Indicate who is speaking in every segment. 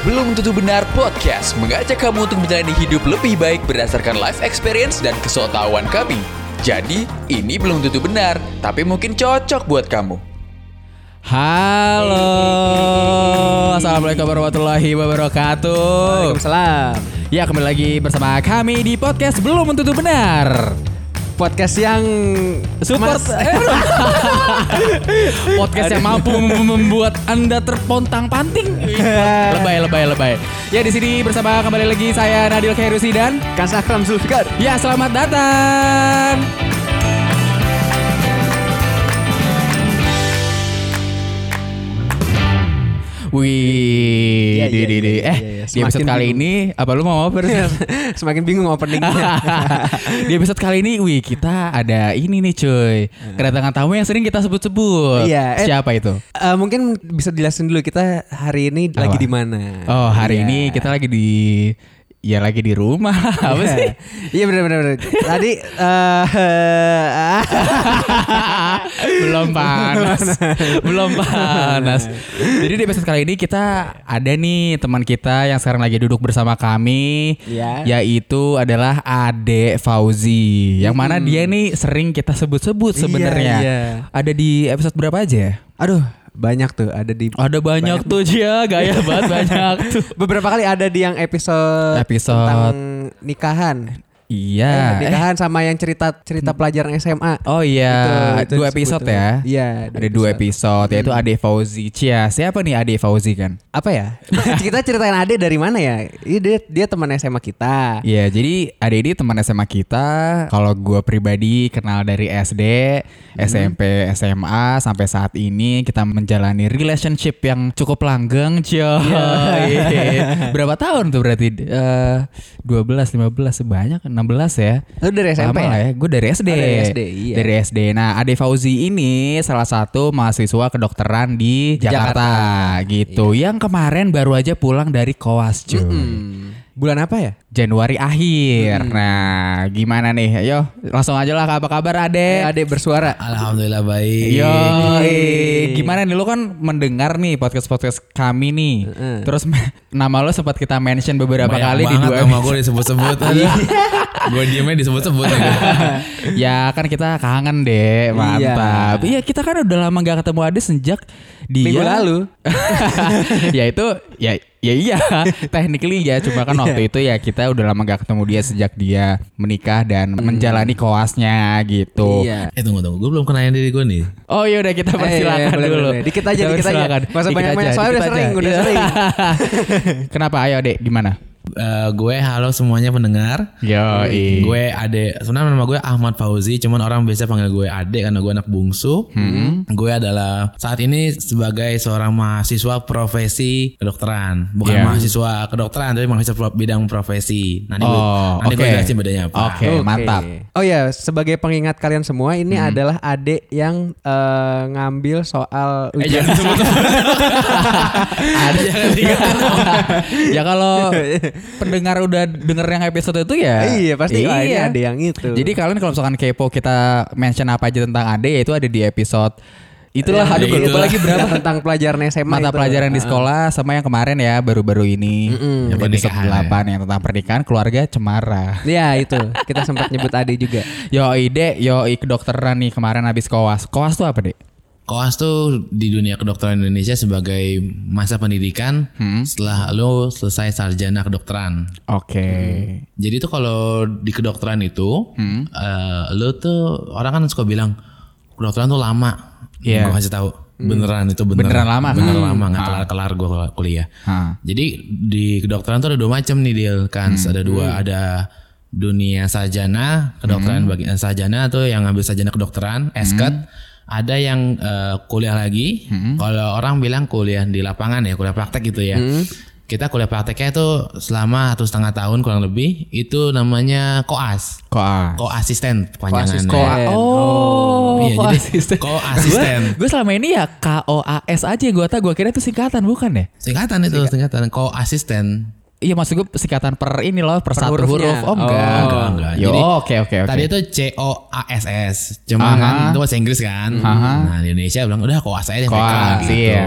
Speaker 1: Belum Tentu Benar Podcast mengajak kamu untuk menjalani hidup lebih baik berdasarkan life experience dan kesotawan kami. Jadi, ini belum tentu benar, tapi mungkin cocok buat kamu.
Speaker 2: Halo, assalamualaikum warahmatullahi wabarakatuh.
Speaker 3: Waalaikumsalam.
Speaker 2: Ya kembali lagi bersama kami di podcast belum tentu benar.
Speaker 3: Podcast yang
Speaker 2: Support
Speaker 3: Mas-
Speaker 2: eh, podcast yang mampu mem- membuat anda terpontang panting. lebay, lebay, lebay. Ya di sini bersama kembali lagi saya Nadil Khairusi dan
Speaker 3: Kas Akram Zulfikar.
Speaker 2: ya selamat datang. Wih,
Speaker 3: Iya,
Speaker 2: di,
Speaker 3: iya,
Speaker 2: di, di. eh
Speaker 3: iya, iya.
Speaker 2: di episode kali ini apa lu mau apa?
Speaker 3: Semakin bingung openingnya.
Speaker 2: di episode kali ini, wih kita ada ini nih cuy Kedatangan tamu yang sering kita sebut-sebut
Speaker 3: Iya, eh,
Speaker 2: Siapa itu?
Speaker 3: Eh, mungkin bisa dijelasin dulu kita hari ini lagi di mana?
Speaker 2: Oh hari
Speaker 3: Iya.
Speaker 2: ini kita lagi di Ya lagi di rumah Apa sih?
Speaker 3: Iya benar benar. Tadi eh
Speaker 2: Belum panas Belum panas Jadi di episode kali ini kita ada nih teman kita yang sekarang lagi duduk bersama kami
Speaker 3: Iya.
Speaker 2: Yaitu adalah Ade Fauzi Yang mana dia nih sering kita sebut-sebut
Speaker 3: Iya,
Speaker 2: sebenarnya
Speaker 3: iya.
Speaker 2: Ada di episode berapa aja ya?
Speaker 3: aduh, banyak tuh ada di
Speaker 2: Ada banyak, tuh Jia, gaya banget banyak tuh.
Speaker 3: beberapa kali ada di yang episode
Speaker 2: Episode-
Speaker 3: tentang nikahan.
Speaker 2: Iya.
Speaker 3: Eh, nikahan sama yang cerita cerita pelajaran SMA.
Speaker 2: Oh iya,
Speaker 3: Itu- itu
Speaker 2: dua episode ya.
Speaker 3: Iya,
Speaker 2: Ada dua episode, yaitu Ade Fauzi. Cia, siapa nih Ade Fauzi kan?
Speaker 3: Apa ya? kita ceritain Ade dari mana ya? Iya dia, dia teman SMA kita.
Speaker 2: Iya, jadi Ade ini teman SMA kita. Kalau gua pribadi kenal dari SD, SMP, SMA sampai saat ini kita menjalani relationship yang cukup langgeng, Cia. Iya. Berapa tahun tuh berarti? Eh 12, 15 banyak, 16 ya.
Speaker 3: Lu dari SMP
Speaker 2: Lama
Speaker 3: ya?
Speaker 2: ya? Gue dari SD.
Speaker 3: Oh, dari SD, iya.
Speaker 2: Dari SD. Nah, Ade Fauzi ini salah satu mahasiswa kedokteran di Jakarta, gitu.
Speaker 3: Iya.
Speaker 2: Yang kemarin baru aja pulang dari Koas, cuy.
Speaker 3: Hmm. Bulan apa ya?
Speaker 2: Januari akhir. Nah, gimana nih? Ayo, langsung aja lah apa kabar Ade?
Speaker 3: Eh, Ade bersuara.
Speaker 4: Alhamdulillah baik.
Speaker 2: Yo, gimana nih lu kan mendengar nih podcast-podcast kami nih. Terus nama lu sempat kita mention beberapa
Speaker 4: Banyak
Speaker 2: kali di
Speaker 4: banget
Speaker 2: dua
Speaker 4: nama gue disebut-sebut. gue diemnya disebut-sebut.
Speaker 2: ya kan kita kangen deh, mantap. Iya kita kan udah lama gak ketemu Ade sejak dia
Speaker 3: Minggu lalu.
Speaker 2: ya itu ya ya iya technically ya cuma kan waktu itu ya kita udah lama gak ketemu dia sejak dia menikah dan menjalani koasnya gitu.
Speaker 3: Iya.
Speaker 4: Eh tunggu tunggu, gue belum kenalin diri gue nih.
Speaker 2: Oh iya udah kita
Speaker 3: Eh,
Speaker 2: persilakan
Speaker 3: iya, boleh,
Speaker 2: dulu.
Speaker 3: boleh. Dikit aja,
Speaker 2: Kita
Speaker 3: dikit aja.
Speaker 2: Dikit
Speaker 3: banyak-banyak, soalnya udah sering, udah
Speaker 2: Iya.
Speaker 3: sering.
Speaker 2: Kenapa? Ayo dek, gimana?
Speaker 4: Eh, gue halo semuanya pendengar.
Speaker 2: Yo,
Speaker 4: Gue Ade, sebenarnya nama gue Ahmad Fauzi, cuman orang biasa panggil gue Ade karena gue anak bungsu. Gue adalah saat ini sebagai seorang mahasiswa profesi kedokteran, bukan
Speaker 2: Iya.
Speaker 4: mahasiswa kedokteran tapi mahasiswa pro- bidang profesi. Nanti gue,
Speaker 2: Oh,
Speaker 4: nanti gue
Speaker 2: oke.
Speaker 4: jelasin bedanya apa.
Speaker 2: Oke, mantap.
Speaker 3: Oh ya, sebagai pengingat kalian semua, ini adalah Ade yang eh, ngambil soal
Speaker 4: Eh
Speaker 3: ujian.
Speaker 4: jangan
Speaker 2: Ada ya kalau pendengar udah denger yang episode itu ya.
Speaker 3: Iya, pasti ini ada yang itu.
Speaker 2: Jadi kalian kalau misalkan kepo kita mention apa aja tentang Ade ya itu ada di episode itulah
Speaker 4: Ya,
Speaker 2: aduh gue lupa
Speaker 4: itulah.
Speaker 2: lagi berapa
Speaker 3: Yang tentang pelajaran SMA
Speaker 2: mata
Speaker 3: itu.
Speaker 2: pelajaran di sekolah sama yang kemarin ya baru-baru ini
Speaker 4: Yang
Speaker 2: yang episode
Speaker 4: pernikahan
Speaker 2: 8 yang tentang pernikahan keluarga cemara.
Speaker 3: Iya itu, kita sempat nyebut Ade juga.
Speaker 2: Yo ide, yo kedokteran nih kemarin habis koas. Koas tuh apa deh?
Speaker 4: Koas tuh di dunia kedokteran Indonesia sebagai masa pendidikan setelah lo selesai sarjana kedokteran.
Speaker 2: Oke.
Speaker 4: Jadi tuh kalau di kedokteran itu, eh, lo tuh orang kan suka bilang kedokteran tuh lama.
Speaker 2: Iya.
Speaker 4: Gue kasih tahu beneran itu beneran.
Speaker 2: Beneran lama,
Speaker 4: Beneran
Speaker 2: kan?
Speaker 4: lama nggak kelar kelar gue kuliah.
Speaker 2: Hah.
Speaker 4: Jadi di kedokteran tuh ada dua macam nih deal kan. Ada dua ada dunia sarjana kedokteran bagian sarjana tuh yang ngambil sarjana kedokteran esket ada yang eh, kuliah lagi kalau orang bilang kuliah di lapangan ya kuliah praktek gitu ya kita kuliah prakteknya itu selama satu setengah tahun kurang lebih itu namanya koas
Speaker 2: Koas.
Speaker 4: koasisten kepanjangannya
Speaker 3: Koas.
Speaker 2: Oh,
Speaker 4: Iya, jadi
Speaker 2: koasisten.
Speaker 4: koasisten.
Speaker 2: Gue selama ini ya K O A S aja gue tau gue kira itu singkatan bukan ya?
Speaker 4: singkatan itu singkatan koasisten
Speaker 2: Iya maksud gue singkatan per ini loh per, satu
Speaker 3: hurufnya.
Speaker 2: huruf. Oh enggak.
Speaker 3: Oh,
Speaker 4: enggak, enggak.
Speaker 2: Yo,
Speaker 4: Jadi,
Speaker 2: oke oke oke.
Speaker 4: Tadi itu C O A S S. Cuma
Speaker 2: Aha.
Speaker 4: kan itu bahasa Inggris kan.
Speaker 2: Aha.
Speaker 4: Nah, di Indonesia bilang udah koas aja
Speaker 2: Koas,
Speaker 4: mereka gitu.
Speaker 2: iya.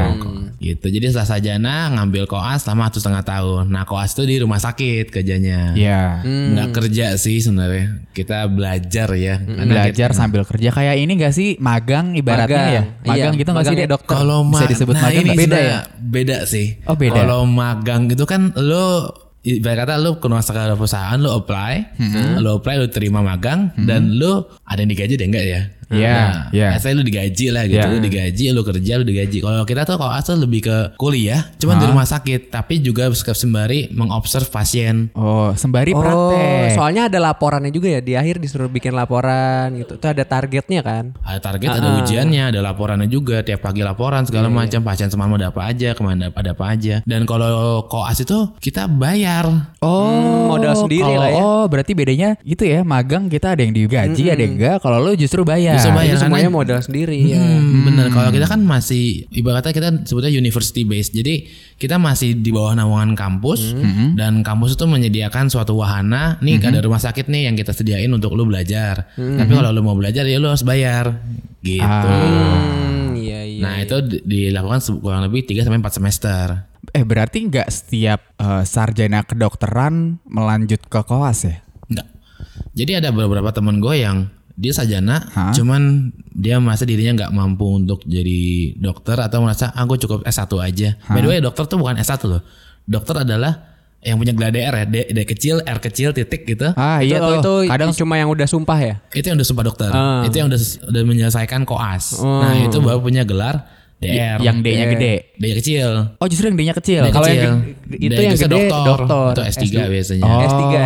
Speaker 4: Gitu. Jadi setelah sarjana ngambil koas selama satu setengah tahun. Nah koas itu di rumah sakit kerjanya.
Speaker 2: Iya.
Speaker 4: Nggak kerja sih sebenarnya. Kita belajar ya. Karena
Speaker 2: Belajar sambil kerja kayak ini gak sih magang ibaratnya
Speaker 3: Magang.
Speaker 2: ya? Magang
Speaker 3: Iya,
Speaker 2: gitu gak sih?
Speaker 3: dokter.
Speaker 4: Kalau
Speaker 2: Bisa disebut
Speaker 4: nah
Speaker 2: magang
Speaker 4: ini?
Speaker 3: Beda ya?
Speaker 4: Beda sih.
Speaker 2: Oh, beda.
Speaker 4: Kalau magang itu kan lo ibarat kata lo ke perusahaan lo apply,
Speaker 2: Hmm.
Speaker 4: lo apply lo terima magang dan lo ada yang digaji yang enggak ya?
Speaker 2: Iya,
Speaker 4: Nah,
Speaker 2: iya.
Speaker 4: biasanya lu digaji lah gitu,
Speaker 2: Iya.
Speaker 4: lu digaji, lu kerja, lu digaji. Kalau kita tuh kalau asal lebih ke kuliah, cuman di rumah sakit, tapi juga sembari mengobserv pasien.
Speaker 2: Oh, sembari
Speaker 3: Oh,
Speaker 2: praktek.
Speaker 3: soalnya ada laporannya juga ya di akhir disuruh bikin laporan gitu. Itu ada targetnya kan.
Speaker 4: Ada target, ada ujiannya, ada laporannya juga. Tiap pagi laporan segala
Speaker 2: Iya,
Speaker 4: macam. Pasien semalam ada apa aja, ke mana ada apa aja. Dan kalau koas itu kita bayar.
Speaker 2: Oh,
Speaker 3: modal sendiri
Speaker 2: kalau-
Speaker 3: lah ya.
Speaker 2: Oh, berarti bedanya gitu ya. Magang kita ada yang digaji, ada yang enggak. Kalau lu justru bayar.
Speaker 4: Justru bayar.
Speaker 3: Itu
Speaker 4: karena-
Speaker 3: semuanya modal sendiri ya.
Speaker 4: Hmm, bener. Kalau kita kan masih ibaratnya kita sebutnya university based. Jadi kita masih di bawah naungan kampus dan kampus itu menyediakan suatu wahana. Nih ada rumah sakit nih yang kita sediain untuk lu belajar. Tapi kalau lu mau belajar ya lu harus bayar. Gitu.
Speaker 3: Hmm, iya iya.
Speaker 4: Nah, itu di- dilakukan kurang lebih 3 sampai 4 semester.
Speaker 2: Eh, berarti nggak setiap eh, sarjana kedokteran melanjut ke koas ya?
Speaker 4: Enggak. Jadi ada beberapa temen gue yang dia sarjana,
Speaker 2: Hah?
Speaker 4: cuman dia merasa dirinya nggak mampu untuk jadi dokter atau merasa ah gue cukup S1 aja. By the way, dokter tuh bukan S1 loh. Dokter adalah yang punya gelar DR ya, D, D kecil, R kecil, titik gitu.
Speaker 2: Ah,
Speaker 3: itu,
Speaker 2: iya
Speaker 3: oh,
Speaker 2: tuh.
Speaker 3: itu
Speaker 2: Kadang
Speaker 3: cuma yang udah sumpah ya.
Speaker 4: Itu yang udah sumpah dokter.
Speaker 3: Ah.
Speaker 4: Itu yang udah udah menyelesaikan koas. Nah, itu baru punya gelar DR.
Speaker 2: yang D-nya gede.
Speaker 4: D kecil.
Speaker 2: Oh, justru yang D-nya kecil.
Speaker 3: Kalau yang itu yang gede
Speaker 4: dokter.
Speaker 3: dokter.
Speaker 4: Itu S3 biasanya.
Speaker 2: Oh,
Speaker 3: S3 ya.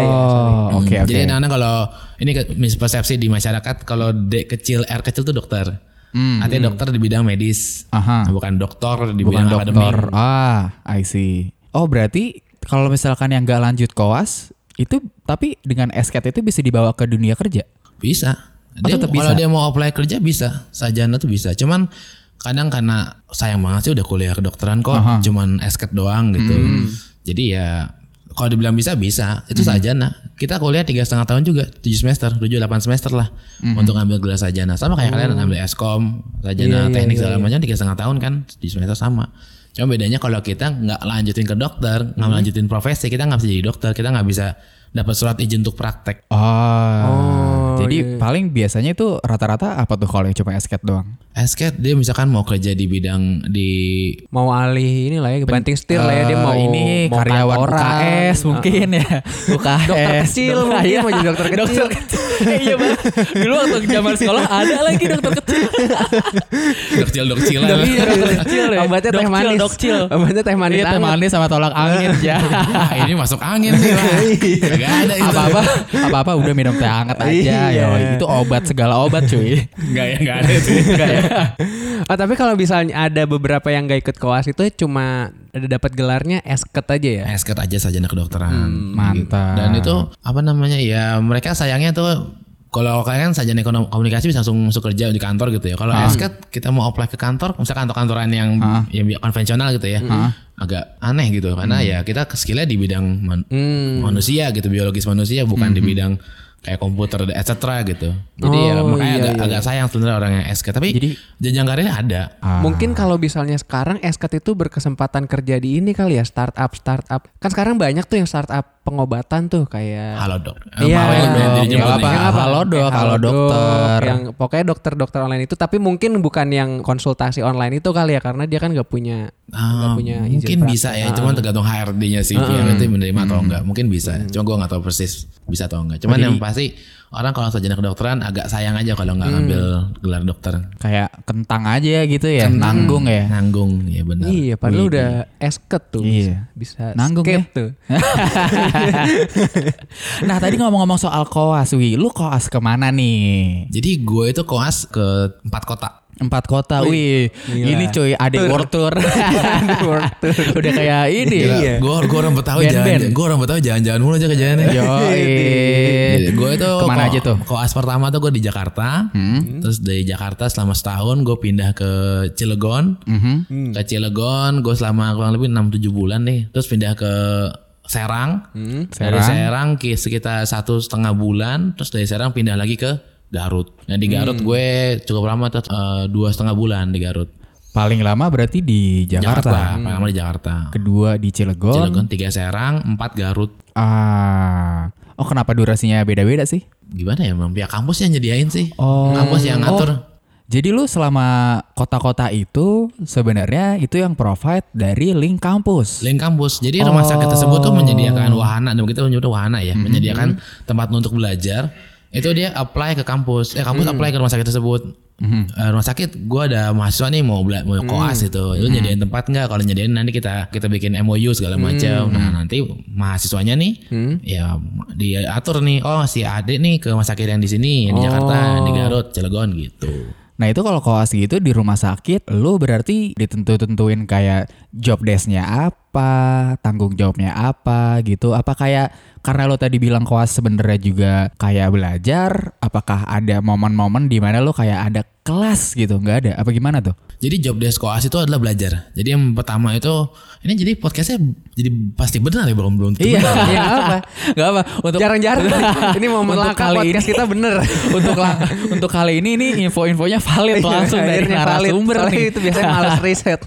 Speaker 2: Oke, oke.
Speaker 4: Jadi anak-anak kalau ini mispersepsi di masyarakat kalau D kecil R kecil tuh dokter. Artinya dokter di bidang medis.
Speaker 2: Hmm. Aha.
Speaker 4: Bukan dokter di
Speaker 2: Bukan
Speaker 4: bidang
Speaker 2: dokter.
Speaker 4: akademik.
Speaker 2: Ah, I see. Oh, berarti kalau misalkan yang nggak lanjut koas, itu tapi dengan SKT itu bisa dibawa ke dunia kerja.
Speaker 4: Bisa.
Speaker 2: Oh,
Speaker 4: Dia,
Speaker 2: tetap
Speaker 4: kalau
Speaker 2: bisa.
Speaker 4: dia mau apply kerja bisa. Sarjana tuh bisa. Cuman kadang karena sayang banget sih udah kuliah kedokteran kok cuman esket doang gitu.
Speaker 2: Hmm.
Speaker 4: Jadi ya kalau dibilang bisa bisa itu
Speaker 2: Hmm.
Speaker 4: sarjana. Kita kuliah tiga setengah tahun juga tujuh semester, tujuh delapan semester lah
Speaker 2: Hmm.
Speaker 4: untuk ngambil gelar sarjana. Sama kayak kalian ngambil eskom, sarjana
Speaker 2: Iya,
Speaker 4: teknik segala macam tiga setengah tahun kan di semester sama. Cuma bedanya kalau kita nggak lanjutin ke dokter,
Speaker 2: Hmm.
Speaker 4: nggak lanjutin profesi, kita nggak bisa jadi dokter, kita nggak bisa dapat surat izin untuk praktek.
Speaker 2: Oh, jadi
Speaker 3: iya.
Speaker 2: paling biasanya itu rata-rata apa tuh kalau yang cuma esket doang?
Speaker 4: Esket dia misalkan mau kerja di bidang di
Speaker 3: Mau alih ini lah ya, banting setir lah ya dia
Speaker 2: Eh,
Speaker 3: mau
Speaker 2: ini
Speaker 3: mau
Speaker 2: karyawan
Speaker 3: kantoran.
Speaker 2: UKS mungkin ya. UKS.
Speaker 3: Dokter kecil mungkin,
Speaker 2: iya.
Speaker 3: mau jadi dokter kecil.
Speaker 2: Dokter kecil. iya bang. Dulu waktu zaman sekolah ada lagi dokter kecil.
Speaker 4: dokcil dokcilan.
Speaker 2: Iya dokter kecil ya.
Speaker 3: Obatnya teh manis.
Speaker 2: Dokcil.
Speaker 3: Obatnya teh manis
Speaker 2: Iya teh manis sama tolak angin ya.
Speaker 4: Ah, ini masuk angin nih lah. Gak ada itu.
Speaker 2: apa-apa apa-apa udah minum teh hangat aja
Speaker 3: Iya.
Speaker 2: yo. Itu obat segala obat cuy.
Speaker 4: Gak ya, gak ada itu.
Speaker 2: Enggak ya.
Speaker 3: Oh, tapi kalau misalnya ada beberapa yang gak ikut koas itu cuma ada dapat gelarnya esket aja ya.
Speaker 4: Esket aja saja anak kedokteran.
Speaker 2: Hmm, Mantap.
Speaker 4: Dan itu apa namanya ya mereka sayangnya tuh kalau kalian saja ekonomi komunikasi bisa langsung masuk kerja di kantor gitu ya. Kalau esket kita mau apply ke kantor, misalkan kantor-kantoran yang yang konvensional gitu ya, agak aneh gitu karena ya kita skillnya di bidang man- manusia gitu, biologis manusia bukan di bidang kayak komputer etc gitu. Jadi ya
Speaker 3: Oh,
Speaker 4: makanya
Speaker 3: iya,
Speaker 4: agak
Speaker 3: iya.
Speaker 4: agak sayang sebenarnya orang yang esket. Tapi
Speaker 2: Jadi-
Speaker 4: jenjang karirnya ada.
Speaker 2: Ah.
Speaker 3: Mungkin kalau misalnya sekarang esket itu berkesempatan kerja di ini kali ya startup startup. Kan sekarang banyak tuh yang startup pengobatan tuh kayak
Speaker 4: Halo dok.
Speaker 3: Iya.
Speaker 4: Yang.
Speaker 3: Yang apa?
Speaker 2: Halo, Dok.
Speaker 3: Kayak
Speaker 2: Halo, dokter.
Speaker 3: Yang pokoknya dokter-dokter online itu tapi mungkin bukan yang konsultasi online itu kali ya karena dia kan nggak punya nggak
Speaker 4: Ah,
Speaker 3: punya izin
Speaker 4: mungkin
Speaker 3: praktek.
Speaker 4: bisa ya, cuman tergantung HRD-nya sih yang nanti menerima atau enggak. Mungkin bisa. Cuma gue nggak tahu persis bisa atau enggak. Cuman yang pasti orang kalau sarjana kedokteran agak sayang aja kalau nggak ngambil gelar dokter.
Speaker 2: Kayak kentang aja gitu ya, nanggung ya.
Speaker 4: Nanggung, ya benar.
Speaker 3: Iya, padahal udah esket tuh.
Speaker 2: Iya.
Speaker 3: Bisa
Speaker 2: Nanggung ya.
Speaker 3: tuh.
Speaker 2: Nah tadi ngomong-ngomong soal koas, Wi, lu koas ke mana nih?
Speaker 4: Jadi gue itu koas ke empat kota.
Speaker 2: Empat kota, wih,
Speaker 3: gila.
Speaker 2: ini cuy, adik world tour. Udah kayak ini.
Speaker 3: Iya.
Speaker 4: Gue gue orang Betawi jalan, gue orang Betawi jalan-jalan mulu aja ke jalannya.
Speaker 2: Yoi.
Speaker 4: gue itu
Speaker 2: Ke mana
Speaker 4: ko-
Speaker 2: aja tuh?
Speaker 4: Koas pertama tuh gue di Jakarta. Terus dari Jakarta selama setahun gue pindah ke Cilegon.
Speaker 2: Mhm.
Speaker 4: Ke Cilegon gue selama kurang lebih 6-7 bulan nih. Terus pindah ke Serang. Dari
Speaker 2: Serang.
Speaker 4: Serang ke sekitar satu setengah bulan. Terus dari Serang pindah lagi ke Garut. Nah di Garut gue cukup lama tuh eh, dua setengah bulan di Garut.
Speaker 2: Paling lama berarti di Jakarta.
Speaker 4: Jakarta, paling lama di Jakarta.
Speaker 2: Kedua di Cilegon.
Speaker 4: Cilegon, tiga Serang, empat Garut.
Speaker 2: Ah. Oh, kenapa durasinya beda-beda sih?
Speaker 4: Gimana ya, memang pihak kampus yang nyediain sih.
Speaker 2: Oh.
Speaker 4: Kampus yang ngatur.
Speaker 2: Jadi lu selama kota-kota itu sebenarnya itu yang provide dari link kampus.
Speaker 4: Link kampus. Jadi rumah sakit tersebut tuh menyediakan
Speaker 2: Oh.
Speaker 4: wahana, dan kita menyebutnya wahana ya, menyediakan tempat untuk belajar. Itu dia apply ke kampus. Eh kampus
Speaker 2: Mm-hmm.
Speaker 4: apply ke rumah sakit tersebut. Eh, rumah sakit, gue ada mahasiswa nih mau bela- mau koas itu. Lu nyediain tempat nggak? Kalau nyediain nanti kita kita bikin MOU segala macam.
Speaker 2: Mm-hmm.
Speaker 4: Nah nanti mahasiswanya nih, ya diatur nih. Oh si Ade nih ke rumah sakit yang di sini, yang di Jakarta, di Garut, Cilegon gitu.
Speaker 2: Nah itu kalau koas gitu di rumah sakit, lu berarti ditentu-tentuin kayak job desk-nya apa, tanggung jawabnya apa gitu. Apa kayak karena lo tadi bilang koas sebenarnya juga kayak belajar, apakah ada momen-momen di mana lo kayak ada kelas gitu? Nggak ada? Apa gimana tuh?
Speaker 4: Jadi job desk koas itu adalah belajar. Jadi yang pertama itu ini jadi podcastnya jadi pasti benar ya belum belum tentu
Speaker 2: Iya,
Speaker 4: benar.
Speaker 2: iya apa? Nggak apa. Untuk
Speaker 3: Jarang-jarang. ini momen
Speaker 2: Untuk
Speaker 3: langka
Speaker 2: kali
Speaker 3: podcast
Speaker 2: ini-
Speaker 3: kita bener.
Speaker 2: untuk untuk kali ini ini info-infonya valid langsung dari
Speaker 3: valid.
Speaker 2: narasumber
Speaker 3: Soalnya
Speaker 2: nih.
Speaker 3: itu biasanya males riset.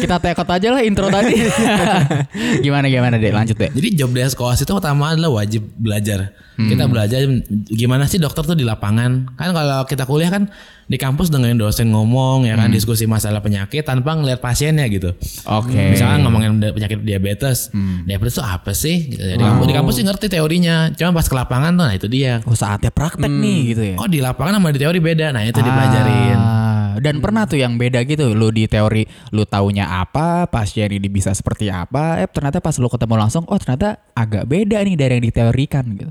Speaker 2: Kita tekot aja lah intro tadi. gimana gimana deh lanjut deh.
Speaker 4: Jadi job desk koas itu pertama adalah wajib belajar.
Speaker 2: Hmm.
Speaker 4: Kita belajar gimana sih dokter tuh di lapangan. Kan kalau kita kuliah kan di kampus dengerin dosen ngomong ya
Speaker 2: Hmm.
Speaker 4: kan diskusi masalah penyakit tanpa ngeliat pasiennya gitu.
Speaker 2: Oke.
Speaker 4: Misalkan ngomongin da- penyakit diabetes. Diabetes itu apa sih? Gitu. Di, kampus, di kampus sih ngerti teorinya. Cuma pas ke lapangan tuh nah itu dia.
Speaker 2: Oh saatnya praktek nih gitu ya.
Speaker 4: Oh di lapangan sama di teori beda. Nah itu dipelajarin.
Speaker 2: Ah, dan pernah tuh yang beda gitu. Lu di teori lu taunya apa, pasien ini bisa seperti apa. Eh ternyata pas lu ketemu langsung, oh ternyata agak beda nih dari yang diteorikan gitu.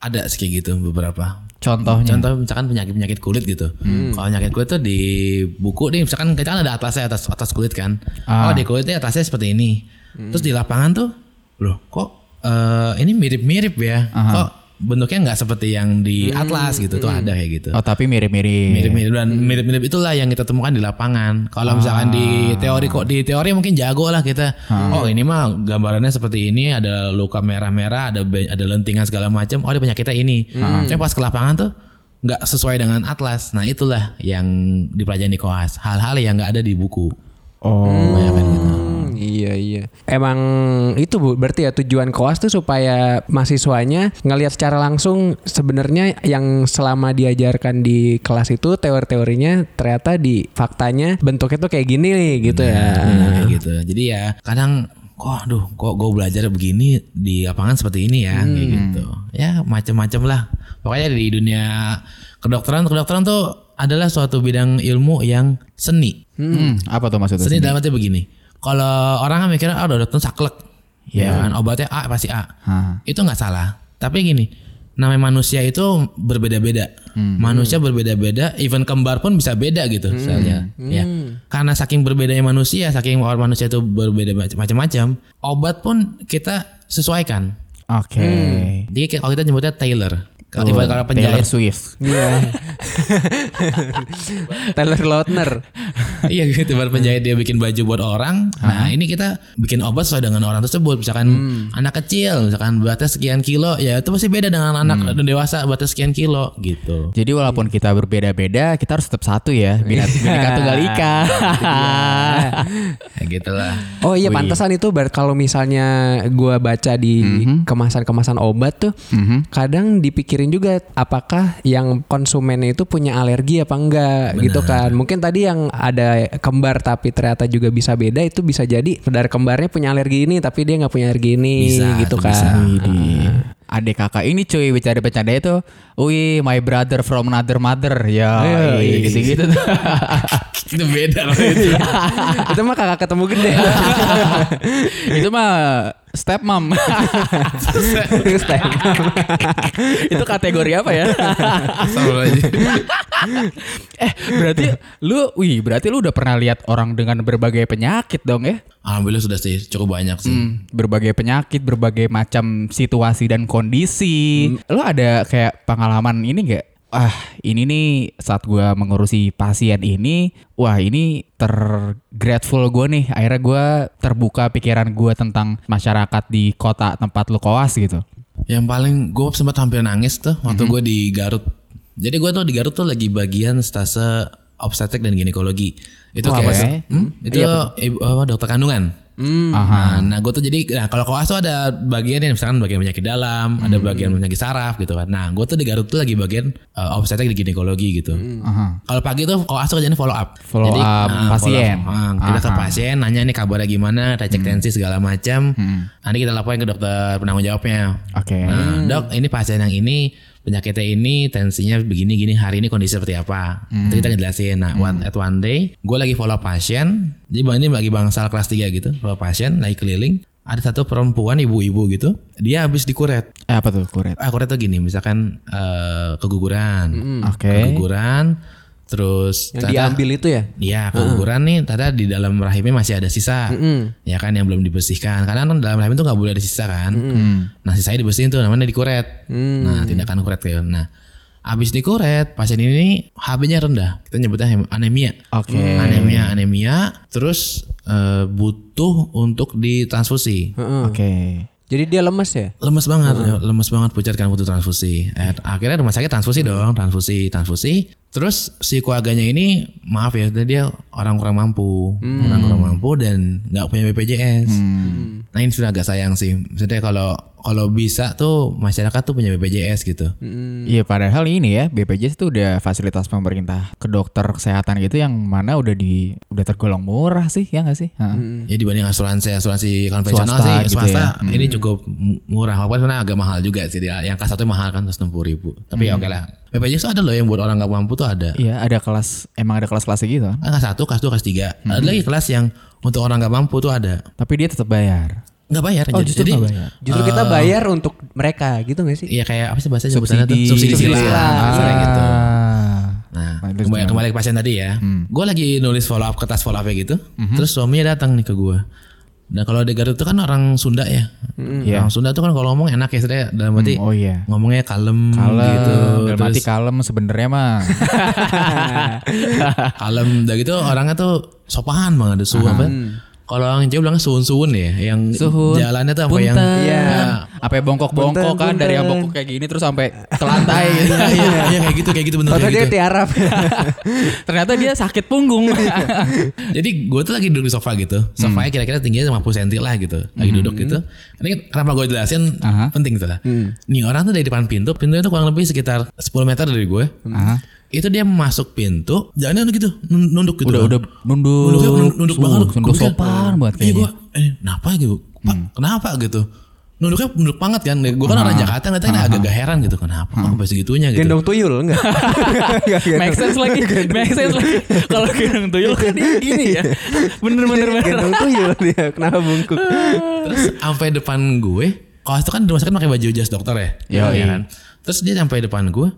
Speaker 4: Ada sih kayak gitu beberapa.
Speaker 2: Contohnya.
Speaker 4: Contoh misalkan penyakit-penyakit kulit gitu. Kalau penyakit kulit tuh di buku nih misalkan kita kan ada atlasnya atas atas kulit kan.
Speaker 2: Ah.
Speaker 4: Oh di kulitnya atasnya seperti ini. Terus di lapangan tuh loh kok eh, ini mirip-mirip ya. Kok bentuknya nggak seperti yang di atlas gitu tuh ada kayak gitu.
Speaker 2: Oh tapi mirip-mirip.
Speaker 4: Mirip-mirip dan mirip-mirip itulah yang kita temukan di lapangan. Kalau misalkan di teori kok di teori mungkin jago lah kita. Oh ini mah gambarannya seperti ini ada luka merah-merah, ada ada lentingan segala macam. Oh ini penyakitnya ini. Tapi pas ke lapangan tuh nggak sesuai dengan atlas. Nah itulah yang dipelajari di koas. Hal-hal yang nggak ada di buku.
Speaker 2: Oh.
Speaker 4: Kebanyakan gitu.
Speaker 3: Hmm, iya iya. Emang itu Bu, berarti ya tujuan koas tuh supaya mahasiswanya ngelihat secara langsung sebenarnya yang selama diajarkan di kelas itu teori-teorinya ternyata di faktanya bentuknya tuh kayak gini nih gitu ya.
Speaker 4: Nah, gitu. Jadi ya kadang kok aduh kok gue belajar begini di lapangan seperti ini ya kayak gitu. Ya macam-macam lah. Pokoknya di dunia kedokteran kedokteran tuh adalah suatu bidang ilmu yang seni.
Speaker 2: Hmm, apa tuh maksudnya?
Speaker 4: Seni dalam arti begini. Kalau orang kan mikirnya ah udah dokter saklek. Ya kan obatnya A pasti A.
Speaker 2: Hah.
Speaker 4: Itu nggak salah. Tapi gini, namanya manusia itu berbeda-beda. Manusia berbeda-beda, even kembar pun bisa beda gitu misalnya. Ya. Karena saking berbedanya manusia, saking orang manusia itu berbeda macam-macam, obat pun kita sesuaikan.
Speaker 2: Oke.
Speaker 4: Jadi kayak kalau kita nyebutnya tailor. Kalau
Speaker 2: Oh,
Speaker 4: kalau
Speaker 2: Taylor
Speaker 4: penjahit
Speaker 2: Swift.
Speaker 3: Iya. Taylor Lautner.
Speaker 4: iya gitu baru penjahit dia bikin baju buat orang. Nah, ini kita bikin obat sesuai dengan orang tersebut. Misalkan anak kecil, misalkan beratnya sekian kilo, ya itu pasti beda dengan anak dewasa beratnya sekian kilo gitu.
Speaker 2: Jadi walaupun kita berbeda-beda, kita harus tetap satu ya. Binat Bineka Tunggal Ika.
Speaker 4: Ya gitulah.
Speaker 3: Oh iya pantesan itu ber- kalau misalnya gua baca di kemasan-kemasan obat tuh kadang dipikirin juga apakah yang konsumennya itu punya alergi apa enggak gitu kan. Mungkin tadi yang ada kembar tapi ternyata juga bisa beda itu bisa jadi saudara kembarnya punya alergi ini tapi dia nggak punya alergi ini
Speaker 4: Bisa,
Speaker 3: gitu
Speaker 4: itu
Speaker 3: kan.
Speaker 4: bisa.
Speaker 2: Adek kakak ini cuy bercanda-bercanda itu Wih my brother from another mother Ya
Speaker 3: Iya,
Speaker 2: gitu-gitu tuh
Speaker 4: itu beda loh itu.
Speaker 3: itu mah kakak ketemu gede.
Speaker 2: Itu mah step mom Itu kategori apa ya. Eh berarti lu Wih berarti lu udah pernah lihat orang dengan berbagai penyakit dong ya
Speaker 4: Alhamdulillah sudah sih cukup banyak sih.
Speaker 2: Hmm, berbagai penyakit, berbagai macam situasi dan kondisi. Lo ada kayak pengalaman ini nggak? Ah, ini nih saat gua mengurusi pasien ini, wah ini tergrateful gue nih. Akhirnya gua terbuka pikiran gua tentang masyarakat di kota tempat lu koas gitu.
Speaker 4: Yang paling gue sempat hampir nangis tuh waktu gue di Garut. Jadi gue tuh di Garut tuh lagi bagian stase obstetrik dan ginekologi. Itu
Speaker 2: Oh,
Speaker 4: kayak
Speaker 2: apa sih?
Speaker 4: Hmm? itu ibu, apa, dokter kandungan.
Speaker 2: Aha.
Speaker 4: Nah, nah gue tuh jadi, nah kalau koas tuh ada bagian yang misalkan bagian penyakit dalam, ada bagian penyakit saraf gitu kan. Nah, gue tuh di Garut tuh lagi bagian uh, obstetrik di ginekologi gitu.
Speaker 2: Aha.
Speaker 4: Kalau pagi tuh koas tuh kerjanya follow up.
Speaker 2: Follow up pasien.
Speaker 4: follow up. Ah, kita ke pasien, nanya nih kabarnya gimana, kita cek tensi segala macam. Nanti kita laporin ke dokter penanggung jawabnya.
Speaker 2: Oke.
Speaker 4: Nah, dok, ini pasien yang ini penyakitnya ini tensinya begini gini hari ini kondisi seperti apa. Nanti kita ngejelasin. Nah, one, at one day, gue lagi follow pasien. Jadi bang ini lagi bangsal kelas 3 gitu, follow pasien, lagi keliling. Ada satu perempuan ibu-ibu gitu, dia habis dikuret.
Speaker 2: Eh, apa tuh kuret?
Speaker 4: Ah, kuret tuh gini, misalkan eh, keguguran,
Speaker 2: Oke.
Speaker 4: keguguran, terus
Speaker 3: Yang
Speaker 4: ternyata-
Speaker 3: diambil itu ya?
Speaker 4: Iya, keguguran nih ternyata di dalam rahimnya masih ada sisa. Ya kan yang belum dibersihkan. Karena kan dalam rahim itu nggak boleh ada sisa kan. Nah, sisanya dibersihin tuh namanya dikuret. Nah, tindakan kuret kayak. Nah, habis dikuret, pasien ini HB-nya rendah. Kita nyebutnya anemia.
Speaker 2: Oke.
Speaker 4: Anemia, anemia, terus eh, butuh untuk ditransfusi.
Speaker 2: Oke.
Speaker 3: Jadi dia lemes ya?
Speaker 4: Lemes banget, lemes banget pucat kan butuh transfusi. Eh, akhirnya rumah sakit transfusi dong, transfusi, transfusi. Terus si keluarganya ini maaf ya, dia orang kurang mampu, orang kurang mampu dan nggak punya BPJS. Nah ini sudah agak sayang sih. Maksudnya kalau kalau bisa tuh masyarakat tuh punya BPJS gitu.
Speaker 2: Iya padahal ini ya BPJS itu udah fasilitas pemerintah ke dokter kesehatan gitu yang mana udah di udah tergolong murah sih ya nggak sih? Ha.
Speaker 4: Ya dibanding asuransi asuransi konvensional
Speaker 2: Swasta
Speaker 4: sih
Speaker 2: gitu
Speaker 4: swasta
Speaker 2: ya.
Speaker 4: ini cukup m- murah walaupun sebenarnya agak mahal juga sih dia. Yang kelas satu mahal kan 160 ribu. Tapi ya oke lah. BPJS tuh ada loh yang buat orang nggak mampu tuh ada.
Speaker 2: Iya ada kelas emang ada kelas-kelasnya gitu kan?
Speaker 4: Kan kelas satu, kelas dua, kelas tiga. Ada lagi kelas yang untuk orang nggak mampu tuh ada.
Speaker 2: Tapi dia tetap bayar.
Speaker 4: Nggak bayar.
Speaker 2: Oh,
Speaker 4: jadi,
Speaker 2: justru
Speaker 4: jadi,
Speaker 2: nggak bayar.
Speaker 3: Justru kita bayar untuk mereka gitu gak sih?
Speaker 4: Iya kayak apa sih bahasa sebutannya tuh?
Speaker 2: Subsidi.
Speaker 4: Subsidi
Speaker 3: Subsidi
Speaker 4: silang.
Speaker 3: silang.
Speaker 4: Misalnya gitu.
Speaker 2: Ah.
Speaker 4: Nah,
Speaker 2: Terus
Speaker 4: kembali, kembali ke pasien tadi ya. Gue lagi nulis follow up kertas follow up gitu. Terus suaminya datang nih ke gue. Nah kalau di Garut itu kan orang Sunda ya.
Speaker 2: Iya.
Speaker 4: Orang Sunda tuh kan kalau ngomong enak ya, saya dalam arti
Speaker 2: Oh iya.
Speaker 4: ngomongnya kalem,
Speaker 2: Kalem,
Speaker 4: gitu.
Speaker 2: dalam
Speaker 4: Terus
Speaker 2: arti kalem sebenarnya mah.
Speaker 4: kalem, udah gitu orangnya tuh sopan banget, ada suhu apa? Kalau orang Jawa bilangnya suun-suun ya, yang
Speaker 2: Suhun.
Speaker 4: jalannya tuh apa yang
Speaker 2: Punten.
Speaker 3: Iya.
Speaker 2: Apa bongkok-bongkok kan dari yang bongkok kayak gini terus sampai ke lantai gitu.
Speaker 4: Iya, iya, iya, kayak gitu, kayak gitu bener kayak
Speaker 3: dia
Speaker 4: gitu.
Speaker 3: tiarap.
Speaker 2: Ternyata dia sakit punggung.
Speaker 4: Jadi gue tuh lagi duduk di sofa gitu. Sofanya kira-kira tingginya 50 cm lah gitu. Lagi duduk gitu. Ini kenapa gue jelasin
Speaker 2: Aha.
Speaker 4: penting gitu lah. Nih orang tuh dari depan pintu, pintunya tuh kurang lebih sekitar 10 meter dari gue.
Speaker 2: Aha.
Speaker 4: Itu dia masuk pintu, jalannya gitu, nun- nunduk gitu.
Speaker 2: udah udah nunduk.
Speaker 4: Nunduk, nunduk
Speaker 2: Uh,
Speaker 4: banget.
Speaker 2: Nunduk
Speaker 4: Gua
Speaker 2: sopan banget
Speaker 4: Iya
Speaker 2: kayaknya.
Speaker 4: gue, eh kenapa gitu? Pak, kenapa gitu? Nunduknya nunduk banget kan. Gue kan orang Jakarta ngeliatnya agak-agak heran gitu. Kenapa kok sampai segitunya gitu.
Speaker 3: Gendong tuyul enggak?
Speaker 2: Make sense lagi, make sense lagi. Kalau gendong tuyul kan dia gini ya. Bener bener bener.
Speaker 3: Gendong tuyul dia. Kenapa bungkuk?
Speaker 4: Terus sampai depan gue, kalau itu kan di rumah sakit pakai baju jas dokter ya,
Speaker 2: Yoi.
Speaker 4: ya kan. Terus dia sampai depan gue,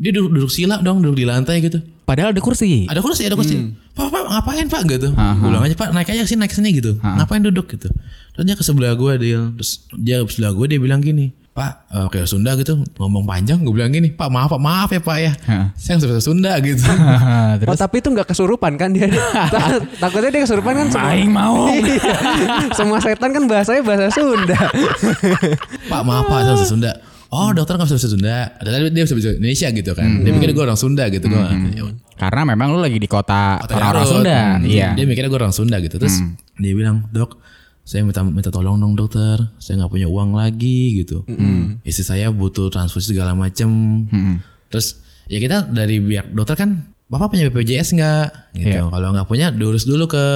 Speaker 4: dia duduk, duduk sila dong, duduk di lantai gitu.
Speaker 2: Padahal ada kursi.
Speaker 4: Ada kursi, ada kursi. Pak, pak, ngapain pak gitu?
Speaker 2: Aha.
Speaker 4: Bilang aja pak, naik aja sini, naik sini gitu. Ngapain duduk gitu? Terus dia ke sebelah gue dia, terus dia ke sebelah gue dia bilang gini, Pak, eh, kayak Sunda gitu, ngomong panjang, gue bilang gini, Pak maaf pak, maaf ya pak ya,
Speaker 2: Hah.
Speaker 4: saya nggak bisa Sunda gitu.
Speaker 3: Oh
Speaker 2: Terus
Speaker 3: tapi itu nggak kesurupan kan dia? Ta- Takutnya dia kesurupan kan semua.
Speaker 2: Aing mau.
Speaker 3: Iya. Semua setan kan bahasanya bahasa Sunda.
Speaker 4: Pak maaf pak, saya Sunda. Oh dokter nggak bisa bahasa Sunda. Tapi dia bisa bahasa Indonesia gitu kan. Dia mikir gue orang Sunda gitu. Gue ya.
Speaker 2: Karena memang lu lagi di kota
Speaker 4: Kota
Speaker 2: orang-orang. Sunda.
Speaker 4: Hmm,
Speaker 2: Iya.
Speaker 4: Dia mikirnya gue orang Sunda gitu. Terus dia bilang, dok, saya minta minta tolong dong dokter. Saya nggak punya uang lagi gitu. Istri saya butuh transfusi segala macem. Terus ya kita dari pihak dokter kan, bapak punya BPJS nggak? Gitu.
Speaker 2: Iya.
Speaker 4: Kalau nggak punya, diurus dulu ke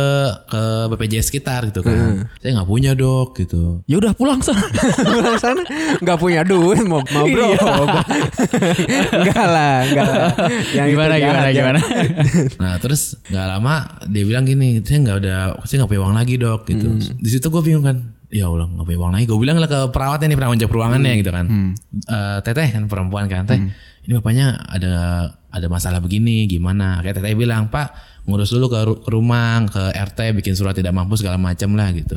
Speaker 4: ke BPJS sekitar gitu kan. Saya nggak punya dok gitu.
Speaker 2: Ya udah pulang sana.
Speaker 3: Pulang sana nggak punya duit mau mau bro. enggak lah, enggak lah. Yang
Speaker 2: gimana gimana
Speaker 3: ya.
Speaker 2: gimana?
Speaker 4: Nah terus nggak lama dia bilang gini, saya nggak ada, saya nggak punya uang lagi dok gitu. Di situ gue bingung kan, ya Allah nggak punya uang lagi. Gue bilang lah ke perawatnya nih perawat peruangannya gitu kan. Eh, teteh kan perempuan kan, teh ini bapaknya ada ada masalah begini gimana? Kayak teteh bilang pak ngurus dulu ke, ru- ke rumah ke RT bikin surat tidak mampu segala macam lah gitu.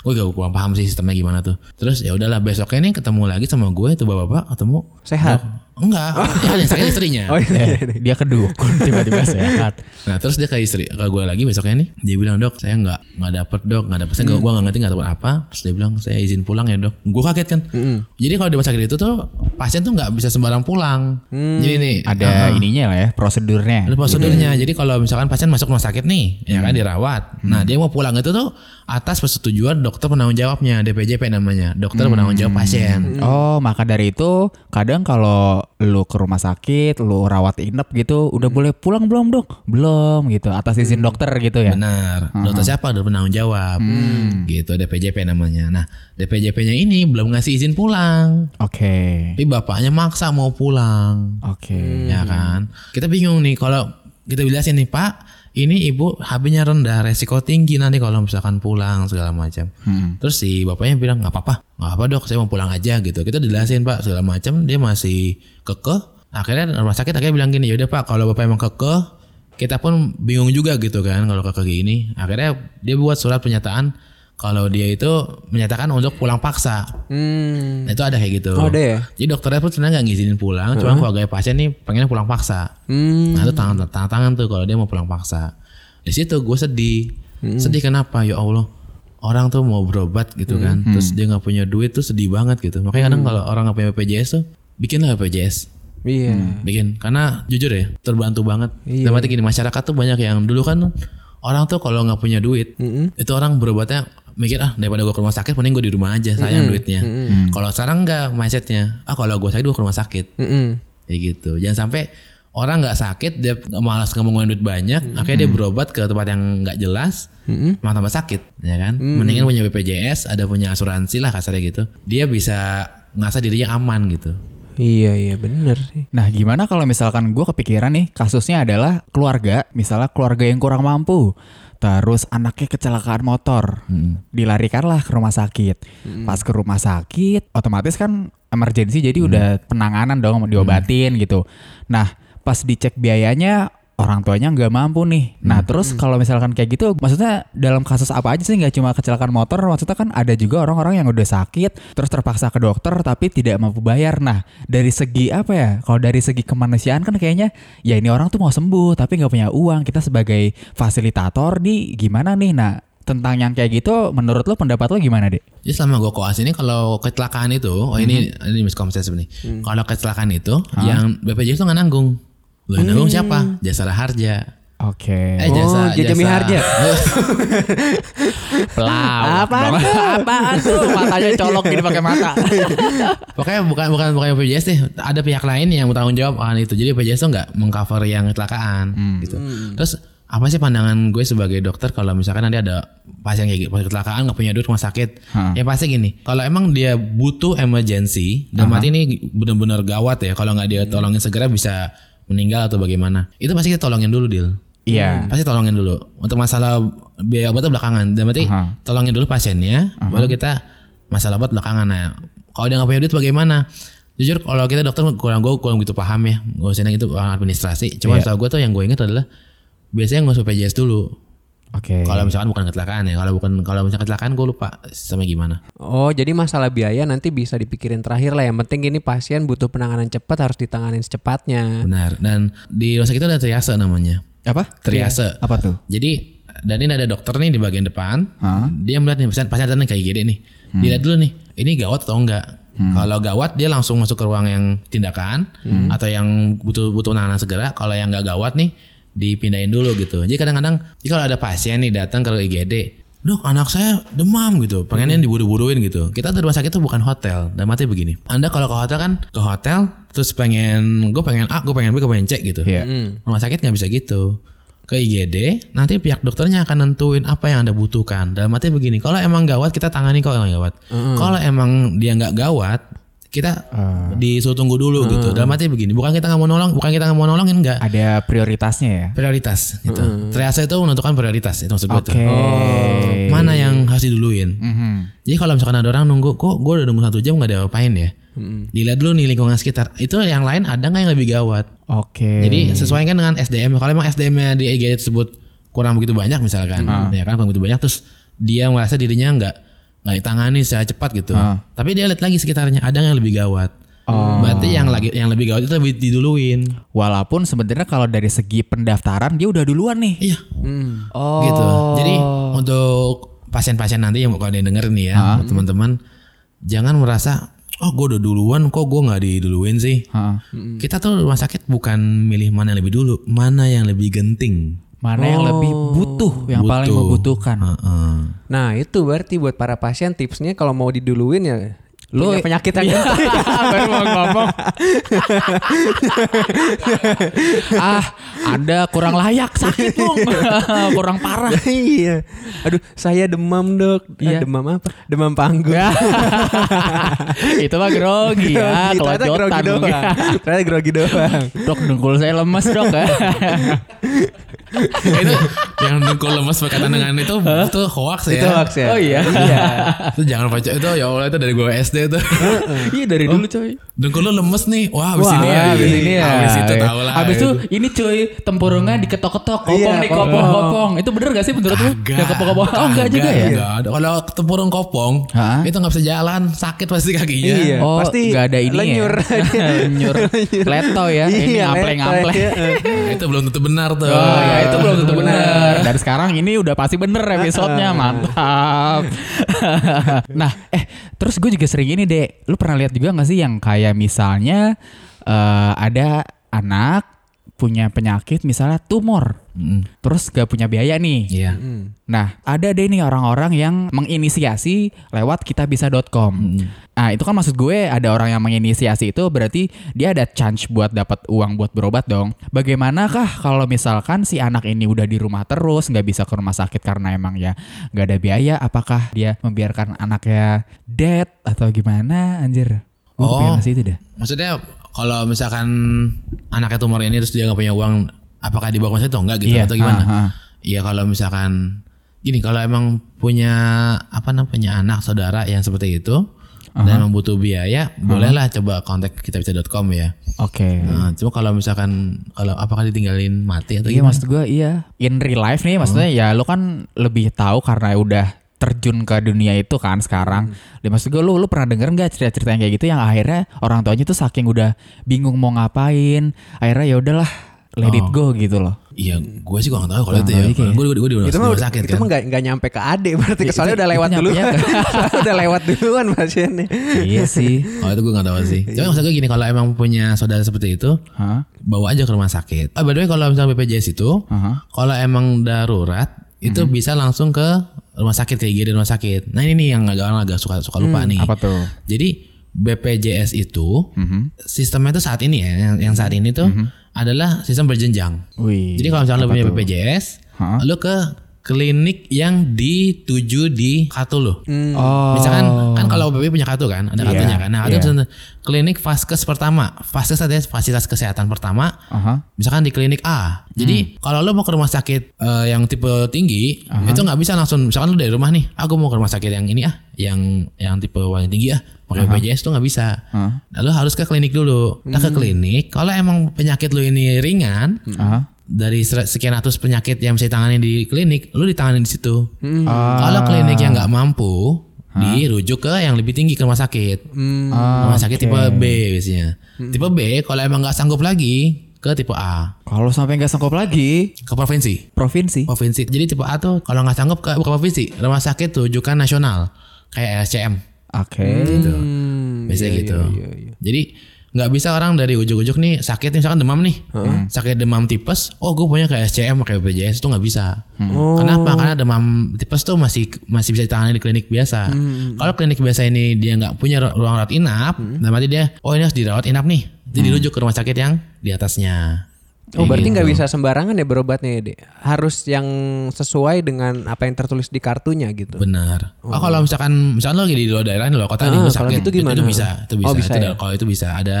Speaker 4: Gue gak kurang paham sih sistemnya gimana tuh. Terus ya udahlah besoknya nih ketemu lagi sama gue tuh bapak-bapak ketemu.
Speaker 3: Sehat.
Speaker 4: Enggak, ya, yang sakit istrinya.
Speaker 3: Oh iya.
Speaker 2: Eh, dia kedukun tiba-tiba sehat.
Speaker 4: Nah terus dia ke istri ke gue lagi besoknya nih dia bilang dok saya nggak nggak dapet dok nggak dapet saya nggak gue nggak ngerti nggak dapet apa terus dia bilang saya izin pulang ya dok gue kaget kan jadi kalau di rumah sakit itu tuh pasien tuh nggak bisa sembarang pulang. Jadi nih
Speaker 2: Ada ininya lah ya, prosedurnya.
Speaker 4: ada prosedurnya. Jadi kalau misalkan pasien masuk rumah sakit nih, ya kan dirawat. Nah dia mau pulang itu tuh atas persetujuan dokter penanggung jawabnya, DPJP namanya, dokter penanggung jawab pasien.
Speaker 2: Oh, maka dari itu kadang kalau lu ke rumah sakit, lu rawat inap gitu, udah boleh pulang belum dok? Belum gitu, atas izin dokter gitu ya.
Speaker 4: Benar. Dokter siapa? Dokter penanggung jawab. Gitu DPJP namanya. Nah DPJP-nya ini belum ngasih izin pulang.
Speaker 2: Oke,
Speaker 4: Tapi bapaknya maksa mau pulang.
Speaker 2: oke.
Speaker 4: Ya kan? Kita bingung nih kalau kita jelasin nih Pak, ini ibu HB-nya rendah, resiko tinggi nanti kalau misalkan pulang segala macam. Terus si bapaknya bilang nggak apa-apa, nggak apa dok, saya mau pulang aja gitu. Kita dijelasin Pak segala macam, dia masih kekeh. Akhirnya rumah sakit akhirnya bilang gini, yaudah Pak, kalau bapak emang kekeh, kita pun bingung juga gitu kan kalau kekeh gini. Akhirnya dia buat surat pernyataan kalau dia itu menyatakan untuk pulang paksa.
Speaker 3: Hmm.
Speaker 4: Nah, itu ada kayak gitu.
Speaker 3: Oh, ada ya?
Speaker 4: Jadi dokternya pun sebenarnya nggak ngizinin pulang, cuma keluarga pasien nih pengen pulang paksa.
Speaker 3: Hmm.
Speaker 4: Nah itu tangan tangan tangan tuh kalau dia mau pulang paksa. Di situ gue sedih.
Speaker 3: Hmm.
Speaker 4: Sedih kenapa? Ya Allah. Orang tuh mau berobat gitu kan,
Speaker 3: Hmm.
Speaker 4: terus dia nggak punya duit tuh sedih banget gitu. Makanya kadang kalau orang nggak punya BPJS tuh, bikinlah BPJS.
Speaker 3: Iya.
Speaker 4: Bikin, karena jujur ya terbantu banget.
Speaker 3: Iya.
Speaker 4: Arti gini masyarakat tuh banyak yang dulu kan orang tuh kalau nggak punya duit, itu orang berobatnya mikir ah daripada gue ke rumah sakit mending gue di rumah aja sayang duitnya. Kalau sekarang enggak mindsetnya, ah kalau gue sakit gue ke rumah sakit.
Speaker 3: Mm-mm.
Speaker 4: Kayak gitu. Jangan sampai orang nggak sakit dia malas nggak ngeluarin duit banyak, akhirnya dia berobat ke tempat yang nggak jelas, malah tambah sakit, ya kan? Mendingan punya BPJS, ada punya asuransi lah kasarnya gitu. Dia bisa ngerasa dirinya aman gitu.
Speaker 3: Iya iya bener sih.
Speaker 2: Nah, gimana kalau misalkan gue kepikiran nih kasusnya adalah keluarga, misalnya keluarga yang kurang mampu, terus anaknya kecelakaan motor, dilarikanlah ke rumah sakit. Pas ke rumah sakit, otomatis kan emergency jadi udah penanganan dong diobatin gitu. Nah, pas dicek biayanya orang tuanya nggak mampu nih. Nah, terus kalau misalkan kayak gitu, maksudnya dalam kasus apa aja sih nggak cuma kecelakaan motor, maksudnya kan ada juga orang-orang yang udah sakit, terus terpaksa ke dokter tapi tidak mampu bayar. Nah, dari segi apa ya? Kalau dari segi kemanusiaan kan kayaknya ya ini orang tuh mau sembuh tapi nggak punya uang. Kita sebagai fasilitator nih gimana nih? Nah, tentang yang kayak gitu, menurut lo pendapat lo gimana deh?
Speaker 4: Jadi selama gue koas ini kalau kecelakaan itu, oh ini ini miskonsepsi nih. Kalau kecelakaan itu, yang BPJS itu nggak nanggung. Lo yang nanggung siapa? Jasara Harja.
Speaker 2: Oke.
Speaker 4: Eh
Speaker 3: Oh, Jaja Miharja.
Speaker 2: Pelawak.
Speaker 3: Apa
Speaker 2: dong. Apaan tuh? Matanya colok gini pakai mata.
Speaker 4: Pokoknya bukan bukan bukan BPJS deh. Ada pihak lain yang bertanggung jawab akan itu. Jadi BPJS tuh nggak mengcover yang kecelakaan gitu. Terus apa sih pandangan gue sebagai dokter kalau misalkan nanti ada pasien kayak gitu, kecelakaan nggak punya duit rumah sakit,
Speaker 2: Hah.
Speaker 4: ya pasti gini. Kalau emang dia butuh emergency, dan mati ini benar-benar gawat ya. Kalau nggak dia tolongin segera bisa meninggal atau bagaimana, itu pasti kita tolongin dulu deal.
Speaker 2: Iya.
Speaker 4: Pasti tolongin dulu. Untuk masalah biaya obat tuh belakangan. Dan berarti
Speaker 2: Aha.
Speaker 4: tolongin dulu pasiennya, baru kita masalah obat belakangan. Nah, kalau dia nggak punya duit bagaimana? Jujur kalau kita dokter kurang gue kurang gitu paham ya. Gue senang itu orang administrasi. Cuma
Speaker 2: Iya.
Speaker 4: setahu gue tuh yang gue ingat adalah biasanya ngurus BPJS dulu.
Speaker 2: Oke.
Speaker 4: Kalau misalkan bukan kecelakaan ya. Kalau bukan kalau misalkan kecelakaan gue lupa sama gimana.
Speaker 3: Oh jadi masalah biaya nanti bisa dipikirin terakhir lah. Yang penting ini pasien butuh penanganan cepat harus ditanganin secepatnya.
Speaker 4: Benar. Dan di rumah sakit itu ada triase namanya.
Speaker 2: Apa?
Speaker 4: Triase.
Speaker 2: Apa tuh?
Speaker 4: Jadi dan ini ada dokter nih di bagian depan.
Speaker 2: Hah?
Speaker 4: Dia melihat nih pasien pasien datang kayak gini nih. Dilihat dulu nih, ini gawat atau enggak. Kalau gawat dia langsung masuk ke ruang yang tindakan atau yang butuh butuh penanganan segera. Kalau yang enggak gawat nih dipindahin dulu gitu. Jadi kadang-kadang jadi kalau ada pasien nih datang ke IGD, Dok, anak saya demam gitu, pengennya diburu-buruin gitu. Kita di rumah sakit itu bukan hotel. Dan mati begini. Anda kalau ke hotel kan ke hotel terus pengen gue pengen A, gue pengen B, gue pengen C gitu.
Speaker 2: Iya.
Speaker 4: Rumah sakit nggak bisa gitu. Ke IGD, nanti pihak dokternya akan nentuin apa yang anda butuhkan. Dalam arti begini, kalau emang gawat kita tangani kok yang gawat. Kalau emang dia nggak gawat, kita disuruh tunggu dulu gitu. Dalam arti begini, bukan kita nggak mau nolong, bukan kita nggak mau nolongin enggak.
Speaker 2: Ada prioritasnya ya?
Speaker 4: Prioritas gitu. Triase itu menentukan prioritas itu maksud gue
Speaker 2: Oke.
Speaker 4: tuh. Mana yang harus diduluin.
Speaker 2: Mhm.
Speaker 4: Jadi kalau misalkan ada orang nunggu, kok gue udah nunggu satu jam nggak ada apain ya? Dilihat dulu nih lingkungan sekitar. Itu yang lain ada nggak yang lebih gawat?
Speaker 2: Oke.
Speaker 4: Jadi sesuaikan dengan SDM. Kalau emang SDM-nya di IGD tersebut kurang begitu banyak misalkan, ya kan kurang begitu banyak, terus dia merasa dirinya nggak nggak ditangani secara cepat gitu. Tapi dia lihat lagi sekitarnya ada yang lebih gawat. Berarti yang lagi yang lebih gawat itu lebih diduluin.
Speaker 2: Walaupun sebenarnya kalau dari segi pendaftaran dia udah duluan nih.
Speaker 4: Iya,
Speaker 2: Oh.
Speaker 4: gitu. Jadi untuk pasien-pasien nanti yang kalau ada yang denger nih ya, teman-teman, jangan merasa oh gue udah duluan kok gue nggak diduluin sih.
Speaker 2: Heeh.
Speaker 4: Kita tuh rumah sakit bukan milih mana yang lebih dulu, mana yang lebih genting.
Speaker 2: Mana yang lebih butuh, yang paling
Speaker 4: Butuh.
Speaker 2: membutuhkan.
Speaker 4: Heeh.
Speaker 3: Nah itu berarti buat para pasien tipsnya kalau mau diduluin ya
Speaker 2: Lu-
Speaker 3: lu penyakit yang.
Speaker 2: Baru mau ngomong. ah, Anda kurang layak sakit, Bung. kurang parah.
Speaker 3: iya. Aduh, saya demam, Dok. Eh,
Speaker 2: Iya.
Speaker 3: demam apa? Demam panggung.
Speaker 2: Ya. Itu mah grogi ya,
Speaker 3: Ternyata
Speaker 2: kelojotan
Speaker 3: grogi doang. Ternyata grogi doang.
Speaker 2: Dok, dengkul saya lemes, Dok.
Speaker 4: itu yang dengkul lemes berkaitan dengan itu itu hoax ya.
Speaker 3: Itu hoax ya?
Speaker 2: Oh iya.
Speaker 4: Itu jangan percaya itu ya Allah itu dari gue SD tuh.
Speaker 2: Iya dari dulu, coy.
Speaker 4: Dengkul lu lemes nih. Wah, habis
Speaker 2: Wah,
Speaker 4: ini ya.
Speaker 2: abis ini ya.
Speaker 4: Habis itu tahu lah.
Speaker 2: Abis itu
Speaker 4: itu.
Speaker 2: ini cuy tempurungnya diketok-ketok, kopong
Speaker 3: Iya,
Speaker 2: nih kopong, kopong. Itu bener gak sih menurut lu? Yang kopong-kopong. Oh enggak juga ya?
Speaker 4: Enggak ada. Kalau tempurung kopong, itu nggak bisa jalan, sakit pasti kakinya.
Speaker 3: Iya.
Speaker 2: Oh,
Speaker 3: Pasti
Speaker 2: nggak ada ini
Speaker 3: lenyur.
Speaker 2: ya. lenyur. Leto ya. ini
Speaker 3: Iya, ya.
Speaker 4: itu belum tentu benar tuh.
Speaker 2: Oh ya itu belum tentu benar. Dan sekarang ini udah pasti bener episodenya mantap. nah eh terus gue juga sering ini deh. Lu pernah lihat juga gak sih yang kayak misalnya eh, ada anak punya penyakit misalnya tumor,
Speaker 4: Mm.
Speaker 2: terus gak punya biaya nih.
Speaker 4: Iya.
Speaker 2: Nah, ada deh nih orang-orang yang menginisiasi lewat kitabisa.com. Nah, itu kan maksud gue ada orang yang menginisiasi itu berarti dia ada chance buat dapat uang buat berobat dong. Bagaimanakah kalau misalkan si anak ini udah di rumah terus, nggak bisa ke rumah sakit karena emang ya nggak ada biaya, apakah dia membiarkan anaknya dead atau gimana anjir? Gue
Speaker 4: Oh.
Speaker 2: deh.
Speaker 4: Maksudnya kalau misalkan anaknya tumor ini terus dia nggak punya uang, apakah dibawa ke rumah sakit atau enggak gitu
Speaker 2: Iya,
Speaker 4: atau gimana?
Speaker 2: ah, ah.
Speaker 4: Iya kalau misalkan gini kalau emang punya apa namanya anak saudara yang seperti itu dan emang butuh biaya, bolehlah coba kontak kitabisa.com ya.
Speaker 2: Oke.
Speaker 4: Nah, cuma kalau misalkan kalau apakah ditinggalin mati atau
Speaker 2: Iya
Speaker 4: gimana?
Speaker 2: maksud gue iya in real life nih maksudnya ya lu kan lebih tahu karena udah terjun ke dunia itu kan sekarang. Dan maksud gue lu lu pernah denger nggak cerita-cerita yang kayak gitu yang akhirnya orang tuanya tuh saking udah bingung mau ngapain, akhirnya ya udahlah let it go gitu loh.
Speaker 4: Iya, gue sih nggak tahu kalau
Speaker 2: Kurang
Speaker 4: itu ya. Gue gue gue di rumah
Speaker 3: itu mah
Speaker 4: sakit
Speaker 3: itu
Speaker 4: kan.
Speaker 3: mah nggak nggak nyampe ke ade berarti
Speaker 2: Ya,
Speaker 3: soalnya
Speaker 2: itu-
Speaker 3: udah
Speaker 2: itu
Speaker 3: lewat dulu Soalnya udah lewat duluan pasiennya
Speaker 2: iya sih.
Speaker 4: Oh itu gue gak tahu sih. Cuma maksud gue gini kalau emang punya saudara seperti itu,
Speaker 2: Hah?
Speaker 4: bawa aja ke rumah sakit. Ah, by the way kalau misalnya BPJS itu,
Speaker 2: Aha.
Speaker 4: kalau emang darurat itu bisa langsung ke rumah sakit kayak gini rumah sakit. Nah ini nih yang agak orang agak suka suka lupa nih.
Speaker 2: Apa tuh?
Speaker 4: Jadi BPJS itu sistemnya itu saat ini ya, yang, yang saat ini tuh adalah sistem berjenjang.
Speaker 2: Wih.
Speaker 4: Jadi kalau misalnya lo punya BPJS,
Speaker 2: Hah?
Speaker 4: lo ke klinik yang dituju di kartu lo.
Speaker 2: Oh.
Speaker 4: Misalkan kan kalau BPJS punya kartu kan, ada kartunya kan. Nah, itu
Speaker 2: iya.
Speaker 4: misalnya klinik vaskes pertama. Vaskes adalah fasilitas kesehatan pertama.
Speaker 2: Aha.
Speaker 4: Misalkan di klinik A. Jadi kalau lo mau ke rumah sakit eh, yang tipe tinggi, itu nggak bisa langsung. Misalkan lo dari rumah nih, aku mau ke rumah sakit yang ini ah, yang yang tipe yang tinggi ah, pakai BPJS tuh nggak bisa. Nah, lo harus ke klinik dulu. Nah ke klinik, kalau emang penyakit lo ini ringan,
Speaker 2: Aha.
Speaker 4: Dari sekian ratus penyakit yang bisa ditangani di klinik, lu ditangani di situ.
Speaker 2: Ah.
Speaker 4: Kalau klinik yang nggak mampu, dirujuk ke yang lebih tinggi ke rumah sakit.
Speaker 2: Ah,
Speaker 4: rumah sakit
Speaker 2: oke.
Speaker 4: tipe B biasanya. Tipe B kalau emang nggak sanggup lagi ke tipe A,
Speaker 2: Kalau sampai nggak sanggup lagi,
Speaker 4: ke provinsi.
Speaker 2: provinsi.
Speaker 4: Provinsi. Jadi tipe A tuh kalau nggak sanggup ke bukan provinsi, rumah sakit rujukan nasional kayak RSCM
Speaker 2: Oke.
Speaker 4: gitu.
Speaker 3: Hmm,
Speaker 4: Biasanya
Speaker 3: iya,
Speaker 4: gitu.
Speaker 3: iya, iya.
Speaker 4: Jadi nggak bisa orang dari ujuk-ujuk nih sakit misalkan demam nih, sakit demam tipes, oh gue punya kayak SCM kayak BPJS itu nggak bisa.
Speaker 3: Oh.
Speaker 4: Kenapa? Karena demam tipes tuh masih masih bisa ditangani di klinik biasa. Kalau klinik biasa ini dia nggak punya ru- ruang rawat inap, dan berarti dia, oh ini harus dirawat inap nih, jadi dirujuk ke rumah sakit yang di atasnya.
Speaker 3: Oh berarti
Speaker 4: gitu.
Speaker 3: nggak bisa sembarangan ya berobatnya ya dek Harus yang sesuai dengan apa yang tertulis di kartunya gitu
Speaker 4: Benar. Oh, kalau misalkan misalkan lo lagi di luar daerah nih lo kota nih
Speaker 3: Ah, kalau
Speaker 4: sakit,
Speaker 3: gitu gimana?
Speaker 4: itu bisa, itu bisa.
Speaker 3: Oh, bisa
Speaker 4: Itu
Speaker 3: ya?
Speaker 4: Kalau itu bisa ada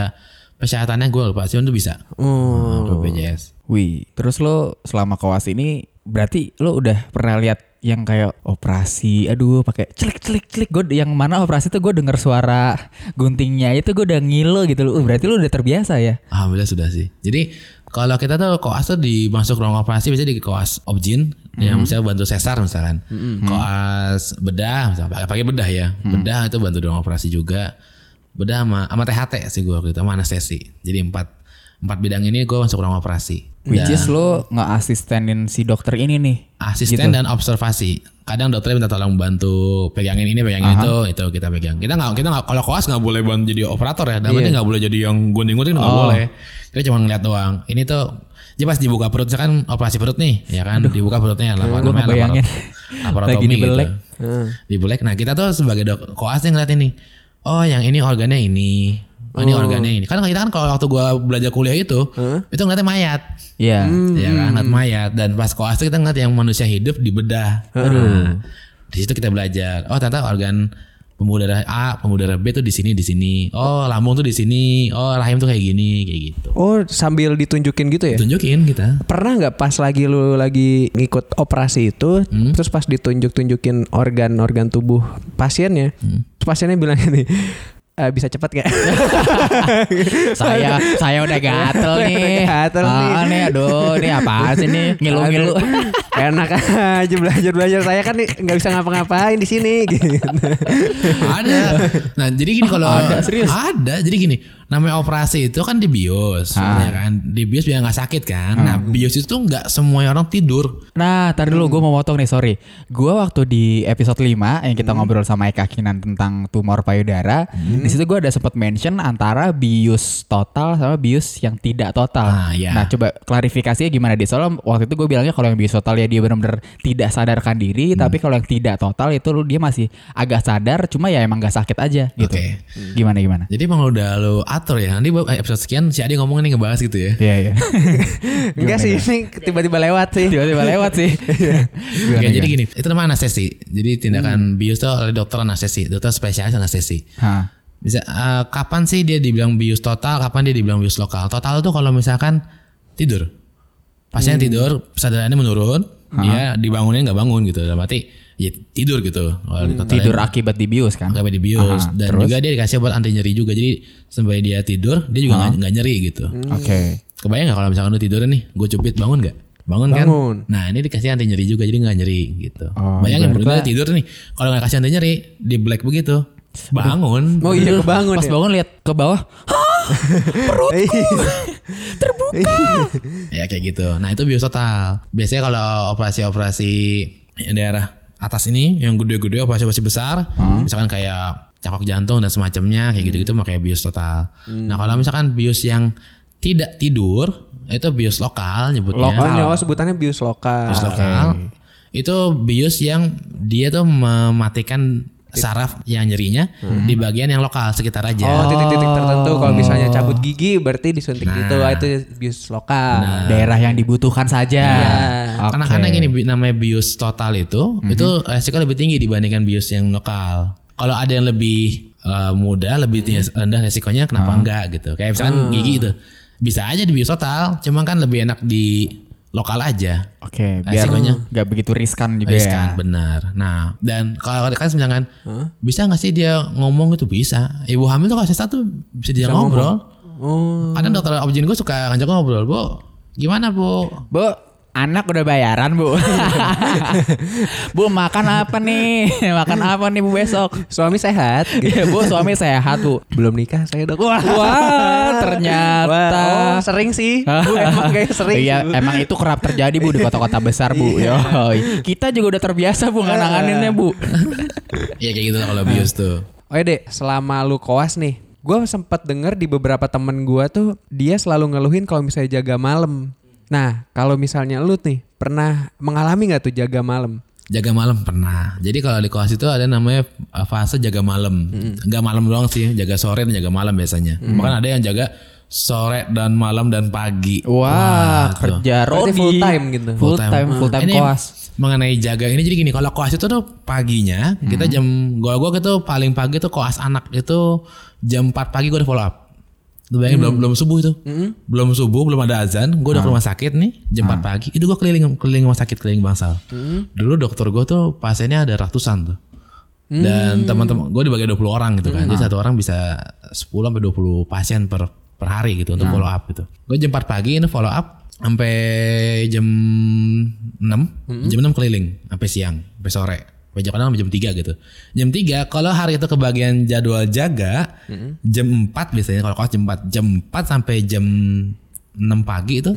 Speaker 4: persyaratannya gue lupa, cuman itu bisa.
Speaker 3: Oh
Speaker 4: Nah, BPJS.
Speaker 2: Wih, terus lo selama koas ini berarti lo udah pernah lihat yang kayak operasi, aduh pakai celik celik celik. Gue yang mana operasi tuh gue denger suara guntingnya itu gue udah ngilo gitu loh. Uh, berarti lo udah terbiasa ya?
Speaker 4: Alhamdulillah sudah sih. Jadi kalau kita tuh koas tuh dimasuk ruang operasi biasanya di koas objin yang misalnya bantu sesar misalkan. Koas bedah misalnya pakai bedah ya. Bedah itu bantu ruang operasi juga. Bedah sama sama THT sih gue waktu itu sama anestesi. Jadi empat empat bidang ini gue masuk ruang operasi.
Speaker 2: Which is lo nggak asistenin si dokter ini nih.
Speaker 4: Asisten dan observasi. kadang dokternya minta tolong bantu pegangin ini pegangin itu itu kita pegang. Kita nggak kita nggak kalau koas nggak boleh bantu jadi operator ya. Dalam
Speaker 3: Iya.
Speaker 4: nggak boleh jadi yang gunting-gunting nggak
Speaker 2: Oh.
Speaker 4: boleh. Kita cuma ngeliat doang. Ini tuh dia pas dibuka perut kan operasi perut nih ya kan? Dibuka perutnya lapor namanya lapor- laparotomi gitu. Dibelek. Nah kita tuh sebagai dok koas yang ngeliat ini. Oh yang ini organnya ini oh, ini organnya ini. Kan kita kan kalau waktu gua belajar kuliah itu itu ngeliatnya mayat.
Speaker 2: Iya.
Speaker 4: ya kan? Ngeliat mayat. Dan pas koas itu kita ngeliat yang manusia hidup di bedah. Nah, di situ kita belajar. Oh ternyata organ pembuluh darah A pembuluh darah B tuh di sini di sini. Oh lambung tuh di sini. Oh rahim tuh kayak gini kayak gitu.
Speaker 3: Oh sambil ditunjukin gitu ya?
Speaker 4: tunjukin kita.
Speaker 3: Pernah nggak pas lagi lu lagi ngikut operasi itu, terus pas ditunjuk-tunjukin organ-organ tubuh pasiennya, terus pasiennya bilang ini, "Eh, bisa cepat gak?
Speaker 2: saya saya udah gatel nih.
Speaker 3: Gatel nih.
Speaker 2: Ah, nih aduh, ini apa sih nih? Ngilu-ngilu.
Speaker 3: Enak aja belajar belajar saya kan nih nggak bisa ngapa-ngapain di sini gitu.
Speaker 4: ada nah jadi gini kalau
Speaker 2: Ada, serius?
Speaker 4: ada jadi gini namanya operasi itu kan di bios ya kan di bios biar nggak sakit kan nah bios itu nggak semua orang tidur
Speaker 2: Nah, tar dulu gue mau potong nih, sorry. Gue waktu di episode 5 yang kita ngobrol sama Eka Kinan tentang tumor payudara, di situ gue ada sempat mention antara bius total sama bius yang tidak total.
Speaker 4: Ah, iya.
Speaker 2: Nah, coba klarifikasinya gimana di Soalnya waktu itu gue bilangnya kalau yang bius total ya dia benar-benar tidak sadarkan diri, tapi kalau yang tidak total itu lu- dia masih agak sadar, cuma ya emang gak sakit aja gitu.
Speaker 4: Oke.
Speaker 2: Gimana gimana?
Speaker 4: jadi emang udah lo atur ya nanti episode sekian si Adi ngomong nih ngebahas gitu ya
Speaker 2: Iya, iya.
Speaker 3: Enggak sih ini tiba-tiba lewat sih.
Speaker 2: Tiba-tiba lewat sih. Gimana,
Speaker 4: Oke, jadi
Speaker 2: gimana?
Speaker 4: gini, itu namanya anestesi. Jadi tindakan bius itu oleh dokter anestesi, dokter spesialis anestesi.
Speaker 2: Hah.
Speaker 4: Bisa eh, kapan sih dia dibilang bius total, kapan dia dibilang bius lokal? Total itu kalau misalkan tidur. Pasien tidur, kesadarannya menurun, dia dibangunin nggak bangun gitu. Dalam arti ya tidur gitu. Total
Speaker 2: Tidur akibat dibius kan?
Speaker 4: Sampai di bius
Speaker 2: Aha,
Speaker 4: dan
Speaker 2: terus?
Speaker 4: juga dia dikasih obat anti nyeri juga. Jadi sampai dia tidur, dia juga nggak nyeri gitu.
Speaker 2: Oke.
Speaker 4: Kebayang nggak kalau misalkan lu tidur nih, gue cupit bangun nggak? Bangun, kan?
Speaker 3: Bangun.
Speaker 4: Nah ini dikasih anti nyeri juga, jadi nggak nyeri gitu.
Speaker 2: Oh,
Speaker 4: Bayangin berdua tidur nih, kalau nggak kasih anti nyeri, di black begitu, bangun.
Speaker 3: Oh iya kebangun
Speaker 2: Pas
Speaker 3: ya.
Speaker 2: bangun lihat ke bawah,
Speaker 4: ya kayak gitu. Nah itu bios total. Biasanya kalau operasi-operasi daerah atas ini, yang gede-gede operasi-operasi besar, misalkan kayak cakok jantung dan semacamnya, kayak gitu-gitu makanya bios total. Nah kalau misalkan bios yang tidak tidur, itu bios lokal nyebutnya.
Speaker 3: Oh, nyawa sebutannya bius lokal.
Speaker 4: bios lokal itu bios yang dia tuh mematikan saraf yang nyerinya di bagian yang lokal sekitar aja.
Speaker 3: Oh titik-titik tertentu kalau misalnya cabut gigi berarti disuntik gitu Ah, itu bius lokal.
Speaker 2: daerah yang dibutuhkan saja. Oke.
Speaker 4: Karena karena gini bi- namanya bios total itu itu resiko lebih tinggi dibandingkan bios yang lokal. Kalau ada yang lebih eh, mudah, lebih tinggi, rendah resikonya kenapa enggak gitu. Kayak misalkan gigi itu bisa aja di bios total, cuma kan lebih enak di lokal aja.
Speaker 2: Oke, biar
Speaker 4: Resikonya.
Speaker 2: nggak begitu riskan juga
Speaker 4: Riskan,
Speaker 2: ya.
Speaker 4: benar. Nah, dan kalau kan misalkan bisa nggak sih dia ngomong itu bisa. Ibu hamil tuh kasih satu bisa dia ngobrol.
Speaker 3: Oh.
Speaker 4: Kadang dokter objin gue suka ngajak ngobrol, bu. Gimana bu?
Speaker 2: Bu, anak udah bayaran bu. bu makan apa nih? makan apa nih bu besok?
Speaker 3: Suami sehat.
Speaker 2: Iya bu, suami sehat bu.
Speaker 3: Belum nikah saya dok. Wah,
Speaker 2: Wah, ternyata.
Speaker 3: oh, sering sih. Bu, emang kayak sering.
Speaker 2: Iya,
Speaker 3: Bu.
Speaker 2: emang itu kerap terjadi bu di kota-kota besar bu. Yoi. Kita juga udah terbiasa bu ngananganinnya bu.
Speaker 4: Iya kayak gitu lah kalau bios tuh.
Speaker 3: Oh ya dek, selama lu koas nih, gue sempat denger di beberapa temen gue tuh dia selalu ngeluhin kalau misalnya jaga malam. Nah, kalau misalnya lu nih pernah mengalami nggak tuh jaga malam?
Speaker 4: Jaga malam pernah. Jadi kalau di kelas itu ada namanya uh, fase jaga malam. Enggak malam doang sih, jaga sore dan jaga malam biasanya. Bahkan ada yang jaga sore dan malam dan pagi.
Speaker 2: Wah,
Speaker 4: tuh.
Speaker 2: kerja
Speaker 3: Berarti
Speaker 2: Rodi.
Speaker 3: full time gitu.
Speaker 2: Full time, full time
Speaker 4: Ini
Speaker 2: koas.
Speaker 4: Mengenai jaga ini jadi gini, kalau koas itu tuh paginya kita jam gua gua itu paling pagi tuh koas anak itu jam 4 pagi gua udah follow up. Lu bayangin belum belum subuh itu. Belum subuh, belum ada azan, gua udah ke rumah sakit nih jam 4 pagi. Itu gua keliling keliling rumah sakit keliling Bangsal. Dulu dokter gua tuh pasiennya ada ratusan tuh. Dan teman-teman gue dibagi 20 orang gitu kan. Jadi satu orang bisa 10 sampai 20 pasien per per hari gitu untuk follow up gitu. Gue jam 4 pagi ini follow up sampai jam 6, jam 6 keliling sampai siang, sampai sore. Kadang sampai jam 3 gitu. Jam 3 kalau hari itu kebagian jadwal jaga jam 4 biasanya kalau kelas jam 4, jam 4 sampai jam 6 pagi itu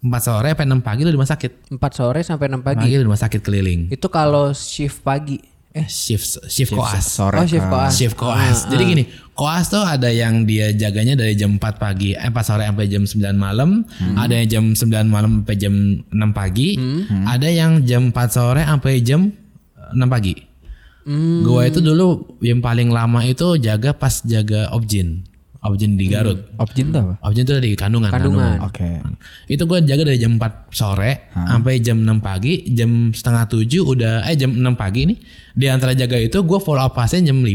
Speaker 4: 4 sore sampai 6 pagi lu di rumah sakit.
Speaker 3: 4 sore sampai 6 pagi.
Speaker 4: Pagi lu di rumah sakit keliling.
Speaker 3: Itu kalau shift pagi. Eh,
Speaker 4: Shift shift koas.
Speaker 2: Sore
Speaker 3: oh shift
Speaker 2: ke-
Speaker 3: koas.
Speaker 4: Shift koas. Jadi gini, koas tuh ada yang dia jaganya dari jam 4 pagi, eh 4 sore sampai jam 9 malam, ada yang jam 9 malam sampai jam 6 pagi, ada yang jam 4 sore sampai jam 6 pagi. Gua itu dulu yang paling lama itu jaga pas jaga objin. Objin di Garut.
Speaker 2: Objin tuh apa?
Speaker 4: Objin tuh di kandungan.
Speaker 3: Kandungan.
Speaker 2: Oke.
Speaker 4: Itu gue jaga dari jam 4 sore sampai jam 6 pagi, jam setengah 7 udah eh jam 6 pagi nih. Di antara jaga itu gue follow up pasien jam 5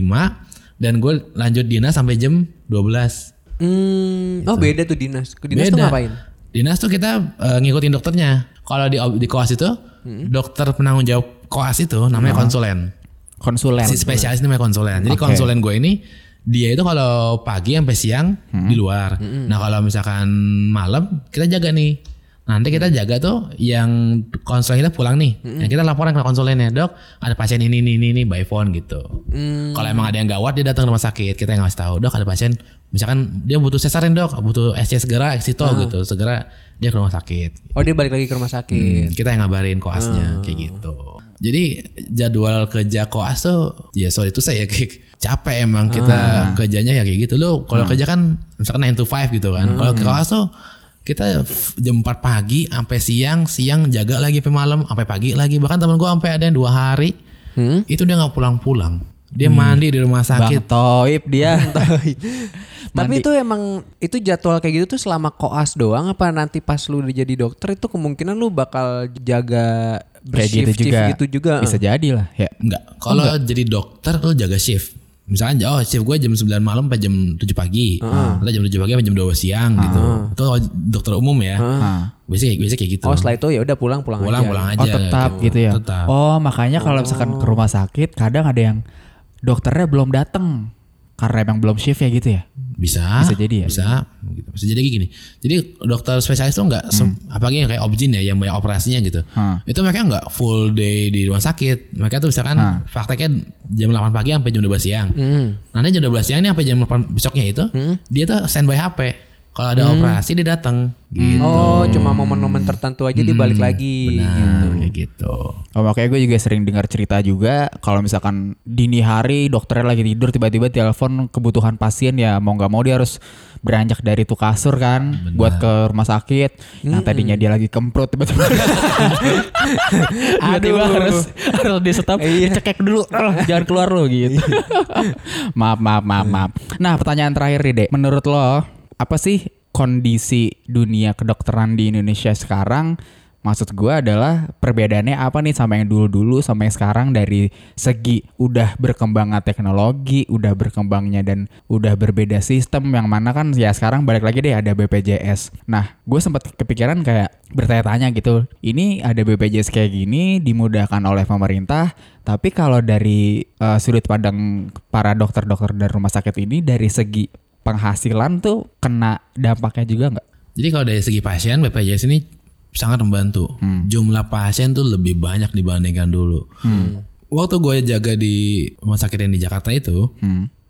Speaker 4: dan gue lanjut dinas sampai jam 12.
Speaker 3: Hmm, oh beda tuh dinas. Ke dinas tuh
Speaker 4: Beda.
Speaker 3: ngapain?
Speaker 4: Dinas tuh kita eh, ngikutin dokternya. Kalau di di koas itu dokter penanggung jawab koas itu namanya konsulen.
Speaker 2: Konsulen.
Speaker 4: Si spesialis namanya konsulen. Jadi konsulen gue ini dia itu kalau pagi sampai siang di luar. Nah kalau misalkan malam kita jaga nih. Nanti kita jaga tuh yang konsulen kita pulang nih. Nah, kita laporan ke konsulennya, dok ada pasien ini ini ini, ini by phone gitu. Kalau emang ada yang gawat dia datang ke rumah sakit kita yang ngasih tahu, dok ada pasien misalkan dia butuh cesarean dok, butuh SC segera, exito gitu, segera dia ke rumah sakit.
Speaker 3: Oh dia balik lagi ke rumah sakit.
Speaker 4: Hmm, kita yang ngabarin koasnya kayak gitu. Jadi jadwal kerja koas tuh ya sorry itu saya kayak capek emang kita kerjanya ya kayak gitu loh. Kalau kerja kan misalkan 9 to 5 gitu kan. Kalau ke koas tuh kita jam 4 pagi sampai siang, siang jaga lagi sampai malam, sampai pagi lagi. Bahkan temen gua sampai ada yang dua hari itu dia nggak pulang-pulang. Dia mandi di rumah
Speaker 2: Bang
Speaker 4: sakit.
Speaker 2: Toib dia.
Speaker 3: Tapi itu emang itu jadwal kayak gitu tuh selama koas doang apa nanti pas lu jadi dokter itu kemungkinan lu bakal jaga
Speaker 2: Kayak gitu
Speaker 3: bershift
Speaker 2: juga.
Speaker 3: gitu juga.
Speaker 2: Bisa jadi lah ya.
Speaker 4: Enggak. Kalau jadi dokter lu jaga shift. Misalkan oh shift gue jam 9 malam sampai jam 7 pagi. Atau jam 7 pagi sampai jam 2 siang gitu. Itu dokter umum ya. Biasanya biasanya kayak gitu.
Speaker 3: Oh setelah itu ya udah pulang pulang,
Speaker 4: pulang
Speaker 3: aja.
Speaker 4: pulang aja.
Speaker 2: Oh tetap gitu ya.
Speaker 4: Tetap.
Speaker 2: Oh makanya kalau misalkan ke rumah sakit kadang ada yang dokternya belum datang karena emang belum shift ya gitu ya.
Speaker 4: Bisa.
Speaker 2: Bisa jadi ya?
Speaker 4: Bisa. Gitu. Bisa jadi kayak gini. Jadi dokter spesialis tuh enggak sem- apalagi yang kayak objin ya yang banyak operasinya gitu.
Speaker 2: Hmm.
Speaker 4: Itu mereka enggak full day di rumah sakit. Mereka tuh misalkan prakteknya jam 8 pagi sampai jam 12 siang. Nanti jam 12 siang nih sampai jam 8 besoknya itu dia tuh standby HP. Kalau ada operasi dia datang. Gitu.
Speaker 3: Oh cuma momen-momen tertentu aja dibalik lagi.
Speaker 4: Benar, kayak gitu.
Speaker 2: Oh, makanya gue juga sering dengar cerita juga kalau misalkan dini hari dokternya lagi tidur tiba-tiba telepon kebutuhan pasien ya mau nggak mau dia harus beranjak dari tuh kasur kan buat ke rumah sakit. Yang tadinya dia lagi kemprut tiba-tiba tiba-tiba harus harus di stop dicekek dulu "Ah, jangan keluar lo gitu. Maaf maaf maaf maaf. Nah pertanyaan terakhir nih dek. Menurut lo apa sih kondisi dunia kedokteran di Indonesia sekarang Maksud gue adalah perbedaannya apa nih sama yang dulu-dulu sama yang sekarang dari segi udah berkembangnya teknologi, udah berkembangnya dan udah berbeda sistem yang mana kan ya sekarang balik lagi deh ada BPJS. Nah, gue sempat kepikiran kayak bertanya-tanya gitu. Ini ada BPJS kayak gini dimudahkan oleh pemerintah, tapi kalau dari eh, sudut pandang para dokter-dokter dari rumah sakit ini dari segi penghasilan tuh kena dampaknya juga nggak?
Speaker 4: Jadi kalau dari segi pasien BPJS ini sangat membantu. Jumlah pasien tuh lebih banyak dibandingkan dulu. Waktu gue jaga di rumah sakit yang di Jakarta itu,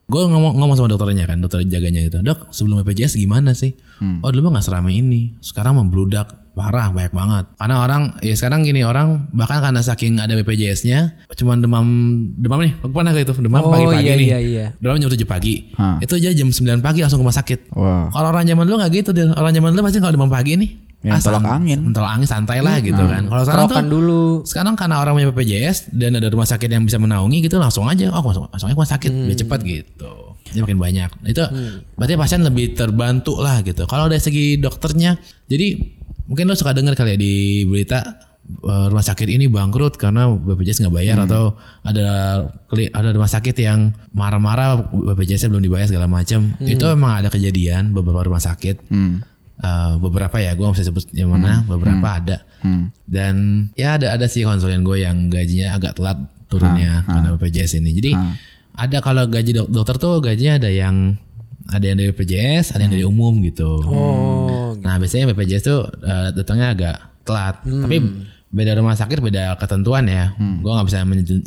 Speaker 4: gue ngomong, ngomong sama dokternya kan, dokter jaganya itu, dok sebelum BPJS gimana sih? Oh dulu mah nggak seramai ini, sekarang membludak parah banyak banget. Karena orang ya sekarang gini orang bahkan karena saking ada BPJS-nya, cuman demam demam nih, aku pernah ke itu demam
Speaker 3: Oh,
Speaker 4: pagi-pagi
Speaker 3: iya,
Speaker 4: nih,
Speaker 3: iya, iya.
Speaker 4: demam jam 7 pagi,
Speaker 2: Hah.
Speaker 4: itu aja jam 9 pagi langsung ke rumah sakit.
Speaker 2: Wah.
Speaker 4: Kalau orang zaman dulu nggak gitu, Del. orang zaman dulu pasti kalau demam pagi nih,
Speaker 2: Ya, tolak
Speaker 4: san-
Speaker 2: angin.
Speaker 4: tolak angin santai lah gitu kan. Kalau sekarang tuh
Speaker 3: dulu.
Speaker 4: sekarang karena orang punya BPJS dan ada rumah sakit yang bisa menaungi gitu langsung aja, oh langsung, langsung aja rumah sakit, biar cepat gitu. Dia makin banyak. Itu berarti pasien lebih terbantu lah gitu. Kalau dari segi dokternya, jadi mungkin lo suka dengar kali ya di berita eh, rumah sakit ini bangkrut karena BPJS nggak bayar atau ada ada rumah sakit yang marah-marah BPJS belum dibayar segala macam. Itu memang ada kejadian beberapa rumah sakit. Eh, beberapa ya gue nggak bisa sebut yang mana beberapa ada. Dan ya ada ada sih konsulen gue yang gajinya agak telat turunnya karena BPJS ini. Jadi ada kalau gaji dok- dokter tuh gajinya ada yang ada yang dari BPJS ada yang dari umum gitu.
Speaker 3: Oh.
Speaker 4: nah biasanya BPJS tuh eh, datangnya agak telat. Tapi beda rumah sakit beda ketentuan ya. Gua nggak bisa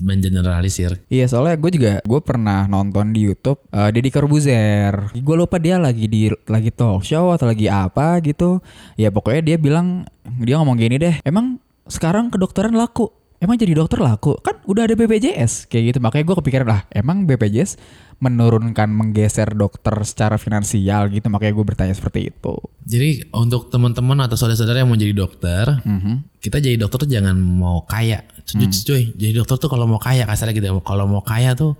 Speaker 4: mengeneralisir.
Speaker 2: Iya soalnya gue juga gue pernah nonton di YouTube eh, Deddy Corbuzier. Gue lupa dia lagi di lagi talk show atau lagi apa gitu. Ya pokoknya dia bilang dia ngomong gini deh. Emang sekarang kedokteran laku. Emang jadi dokter laku? Kan udah ada BPJS kayak gitu. Makanya gue kepikiran lah. Emang BPJS menurunkan menggeser dokter secara finansial gitu. Makanya gue bertanya seperti itu.
Speaker 4: Jadi untuk teman-teman atau saudara-saudara yang mau jadi dokter, kita jadi dokter tuh jangan mau kaya. Cuy, cuy, jadi dokter tuh kalau mau kaya kasarnya gitu. ya. Kalau mau kaya tuh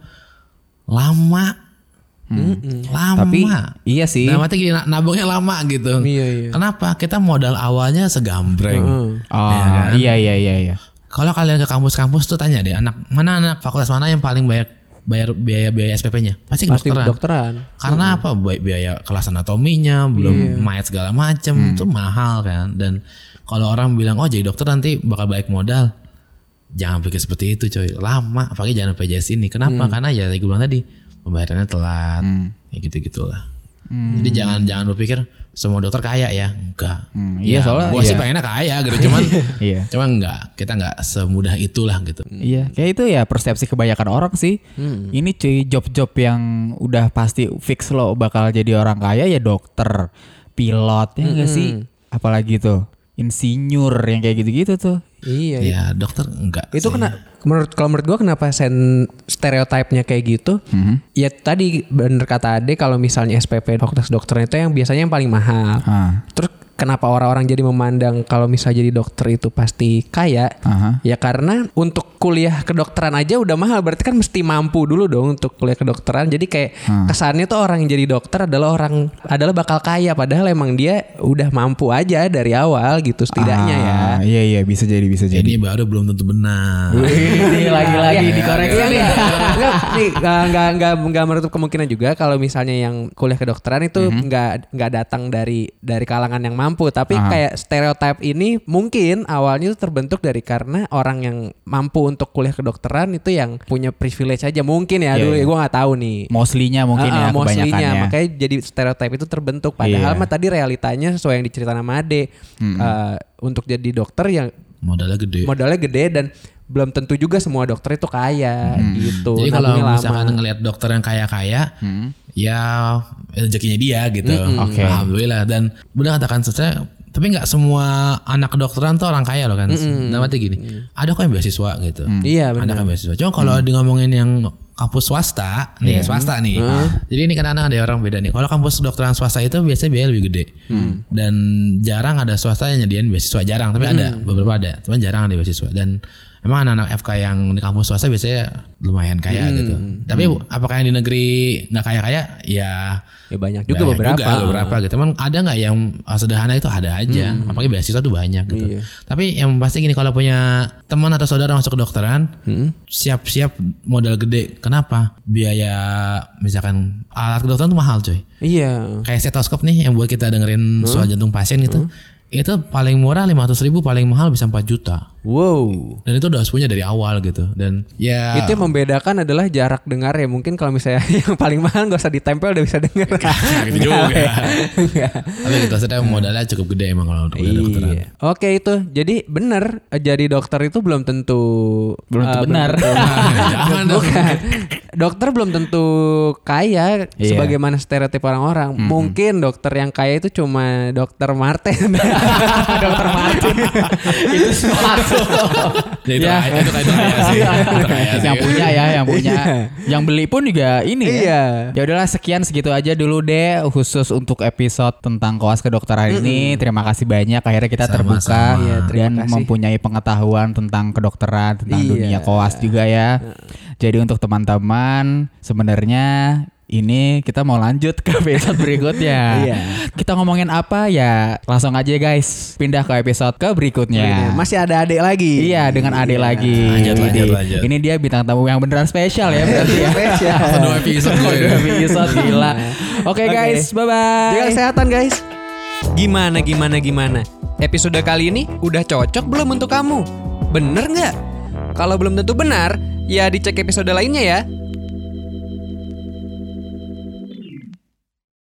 Speaker 4: lama. Lama.
Speaker 2: Tapi iya sih.
Speaker 4: Nah, mati gini, nabungnya lama gitu.
Speaker 3: Iya, iya.
Speaker 4: Kenapa? Kita modal awalnya segambreng.
Speaker 2: Oh
Speaker 4: kan?
Speaker 2: iya iya iya iya.
Speaker 4: Kalau kalian ke kampus-kampus tuh tanya deh, anak mana anak fakultas mana yang paling banyak bayar biaya biaya SPP-nya? Pasti
Speaker 3: Pasti
Speaker 4: kedokteran.
Speaker 3: kedokteran.
Speaker 4: Karena apa? Baik biaya kelas anatominya, belum mayat segala macem itu mahal kan. Dan kalau orang bilang oh jadi dokter nanti bakal baik modal, jangan pikir seperti itu coy. Lama, apalagi jangan BPJS ini. Kenapa? Karena ya tadi gue bilang tadi pembayarannya telat, ya gitu gitulah. Jadi jangan jangan berpikir semua dokter kaya ya, enggak.
Speaker 2: iya,
Speaker 4: Ya,
Speaker 2: soalnya
Speaker 4: gua
Speaker 2: iya.
Speaker 4: sih pengennya kaya gitu, cuman
Speaker 2: Iya.
Speaker 4: cuman enggak, kita enggak semudah itulah gitu.
Speaker 2: Iya, kayak itu ya persepsi kebanyakan orang sih. Ini cuy job-job yang udah pasti fix lo bakal jadi orang kaya ya dokter, pilot ya nggak sih? Apalagi tuh insinyur yang kayak gitu-gitu tuh.
Speaker 3: Iya.
Speaker 4: Ya dokter enggak.
Speaker 3: Itu
Speaker 4: sih.
Speaker 3: kena menurut kalau menurut gua kenapa sen stereotipnya kayak gitu? Ya tadi bener kata Ade kalau misalnya SPP fakultas dokter itu yang biasanya yang paling mahal.
Speaker 2: Ah.
Speaker 3: Terus kenapa orang-orang jadi memandang kalau misalnya jadi dokter itu pasti kaya?
Speaker 2: Aha.
Speaker 3: Ya karena untuk kuliah kedokteran aja udah mahal berarti kan mesti mampu dulu dong untuk kuliah kedokteran. Jadi kayak kesannya tuh orang yang jadi dokter adalah orang adalah bakal kaya padahal emang dia udah mampu aja dari awal gitu setidaknya ya.
Speaker 2: Ah, Iya iya bisa jadi bisa jadi.
Speaker 4: Ini baru belum tentu benar.
Speaker 2: Ini lagi-lagi dikoreksi
Speaker 3: Iya,
Speaker 2: nih.
Speaker 3: nggak nggak nggak nggak menutup kemungkinan juga kalau misalnya yang kuliah kedokteran itu nggak nggak datang dari dari kalangan yang mampu, tapi kayak stereotip ini mungkin awalnya itu terbentuk dari karena orang yang mampu untuk kuliah kedokteran itu yang punya privilege aja mungkin ya
Speaker 2: Iya,
Speaker 3: dulu
Speaker 2: iya.
Speaker 3: ya gue nggak tahu nih.
Speaker 2: Mostly-nya mungkin
Speaker 3: Ah,
Speaker 2: ya
Speaker 3: mostly-nya.
Speaker 2: kebanyakannya.
Speaker 3: makanya jadi stereotip itu terbentuk padahal
Speaker 2: Iya.
Speaker 3: mah tadi realitanya sesuai yang diceritakan sama Ade Eh, untuk jadi dokter yang
Speaker 4: Modalnya gede.
Speaker 3: modalnya gede dan belum tentu juga semua dokter itu kaya gitu.
Speaker 4: Jadi kalau
Speaker 3: Nabungnya
Speaker 4: misalkan ngelihat dokter yang kaya-kaya, ya rezekinya dia gitu.
Speaker 2: Oke.
Speaker 4: Alhamdulillah. Dan benar katakan saya, tapi nggak semua anak kedokteran tuh orang kaya loh kan. Nah, mati gini, ada kok yang beasiswa gitu.
Speaker 3: Iya,
Speaker 4: Ada
Speaker 3: benar.
Speaker 4: kan beasiswa. Cuma kalau di ngomongin yang kampus swasta, nih swasta nih. Jadi ini kadang-kadang ada orang beda nih. Kalau kampus kedokteran swasta itu biasanya biaya lebih gede. Dan jarang ada swasta yang nyediain beasiswa. Jarang, tapi ada beberapa ada. Cuman jarang ada beasiswa. Dan emang anak-anak FK yang di kampus swasta biasanya lumayan kaya gitu. Tapi apakah yang di negeri nggak kaya-kaya? Ya
Speaker 3: Ya banyak juga
Speaker 4: banyak
Speaker 3: beberapa.
Speaker 4: juga, beberapa gitu. Emang ada nggak yang uh, sederhana itu ada aja. Apalagi beasiswa tuh banyak gitu.
Speaker 3: Iya.
Speaker 4: Tapi yang pasti gini kalau punya teman atau saudara masuk kedokteran, siap-siap modal gede. Kenapa? Biaya misalkan alat kedokteran tuh mahal coy.
Speaker 3: Iya.
Speaker 4: Kayak stetoskop nih yang buat kita dengerin suara jantung pasien gitu. Itu paling murah 500 ribu, paling mahal bisa 4 juta.
Speaker 3: Wow.
Speaker 4: Dan itu udah punya dari awal gitu. Dan ya
Speaker 3: Itu yang membedakan adalah jarak dengar ya. Mungkin kalau misalnya yang paling mahal gak usah ditempel udah bisa dengar.
Speaker 4: gitu juga. Tapi gitu maksudnya modalnya cukup gede emang kalau untuk.
Speaker 3: Iya. Oke itu. Jadi bener eh, jadi dokter itu belum tentu
Speaker 2: Belum tentu
Speaker 3: eh,
Speaker 2: benar.
Speaker 4: Jangan dong.
Speaker 3: Bukan. Dokter belum tentu kaya
Speaker 2: Iya.
Speaker 3: sebagaimana stereotip orang-orang. Mungkin dokter yang kaya itu cuma dokter Martin. dokter Martin.
Speaker 2: itu.
Speaker 4: Ya, itu,
Speaker 2: Ya.
Speaker 4: itu, itu kaya sih. Itu kaya sih.
Speaker 2: yang punya ya, yang punya. yang beli pun juga ini
Speaker 3: Iya.
Speaker 2: ya. Ya udahlah sekian segitu aja dulu deh khusus untuk episode tentang koas kedokteran ini. Terima kasih banyak akhirnya kita
Speaker 4: Sama-sama.
Speaker 2: terbuka
Speaker 3: Iya, terima
Speaker 2: dan
Speaker 3: kasih.
Speaker 2: mempunyai pengetahuan tentang kedokteran, tentang
Speaker 3: Iya.
Speaker 2: dunia koas juga ya. Jadi untuk teman-teman sebenarnya ini kita mau lanjut ke episode berikutnya.
Speaker 3: Iya.
Speaker 2: Kita ngomongin apa ya? Langsung aja guys, pindah ke episode ke berikutnya.
Speaker 3: Masih ada adik lagi.
Speaker 2: Iya dengan Ade lagi.
Speaker 4: Lanjut, lanjut,
Speaker 2: Ini-
Speaker 4: lanjut.
Speaker 2: Ini dia bintang tamu yang beneran spesial ya berarti ya.
Speaker 3: Spesial.
Speaker 4: Dua episode.
Speaker 2: Dua episode gila. Oke
Speaker 3: Oke.
Speaker 2: guys, bye bye.
Speaker 3: Jaga kesehatan guys. Gimana gimana gimana? Episode kali ini udah cocok belum untuk kamu? Bener nggak? Kalau belum tentu benar, ya dicek episode lainnya ya.